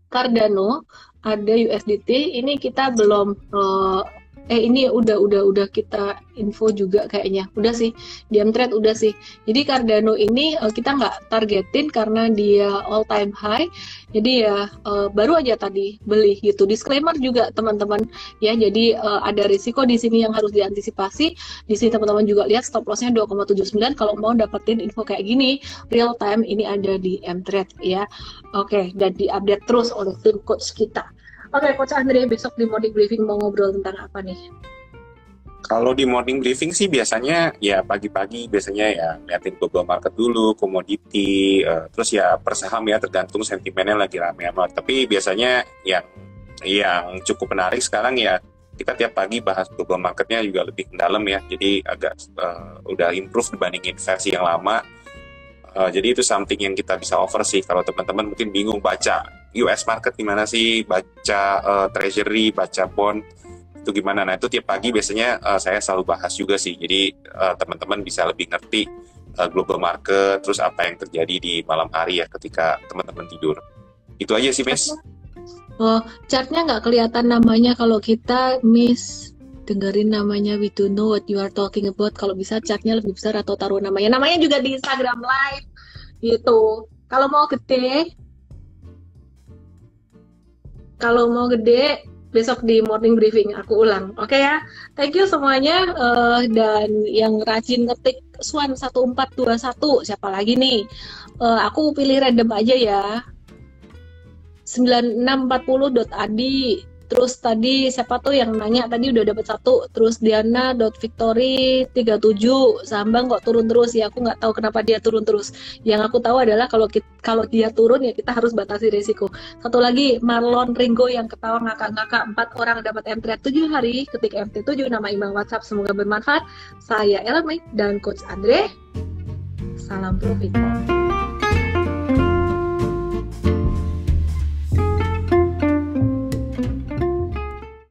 Cardano, ada USDT. Ini kita belum eh, eh ini udah udah udah kita info juga kayaknya. Udah sih, di Mtrade udah sih. Jadi Cardano ini eh, kita nggak targetin karena dia all time high. Jadi ya eh, baru aja tadi beli gitu. Disclaimer juga teman-teman ya. Jadi eh, ada risiko di sini yang harus diantisipasi. Di sini teman-teman juga lihat stop lossnya 2,79. Kalau mau dapetin info kayak gini real time ini ada di Mtrade ya. Oke, dan diupdate terus oleh tim coach kita. Oke, Coach Andre besok di morning briefing mau ngobrol tentang apa nih? Kalau di morning briefing sih biasanya ya pagi-pagi biasanya ya liatin global market dulu, komoditi, uh, terus ya per saham ya tergantung sentimennya lagi rame amat. Tapi biasanya yang yang cukup menarik sekarang ya kita tiap pagi bahas global marketnya juga lebih dalam ya. Jadi agak uh, udah improve dibandingin versi yang lama. Uh, jadi itu something yang kita bisa offer sih kalau teman-teman mungkin bingung baca US market gimana sih, baca uh, treasury, baca bond itu gimana. Nah itu tiap pagi biasanya uh, saya selalu bahas juga sih. Jadi uh, teman-teman bisa lebih ngerti uh, global market, terus apa yang terjadi di malam hari ya ketika teman-teman tidur. Itu aja sih, Miss. Oh, chartnya nggak kelihatan namanya kalau kita miss dengerin namanya we do know what you are talking about kalau bisa chartnya lebih besar atau taruh namanya namanya juga di Instagram live gitu kalau mau gede kalau mau gede besok di morning briefing aku ulang. Oke okay ya. Thank you semuanya uh, dan yang rajin ngetik Swan 1421 siapa lagi nih? Uh, aku pilih random aja ya. 9640.adi Terus tadi siapa tuh yang nanya tadi udah dapat satu. Terus Diana dot Victory 37 Sambang kok turun terus ya. Aku nggak tahu kenapa dia turun terus. Yang aku tahu adalah kalau kalau dia turun ya kita harus batasi risiko. Satu lagi Marlon Ringo yang ketawa ngakak-ngakak empat orang dapat MT 7 hari ketik MT 7 nama email WhatsApp semoga bermanfaat. Saya Ella dan Coach Andre. Salam profit.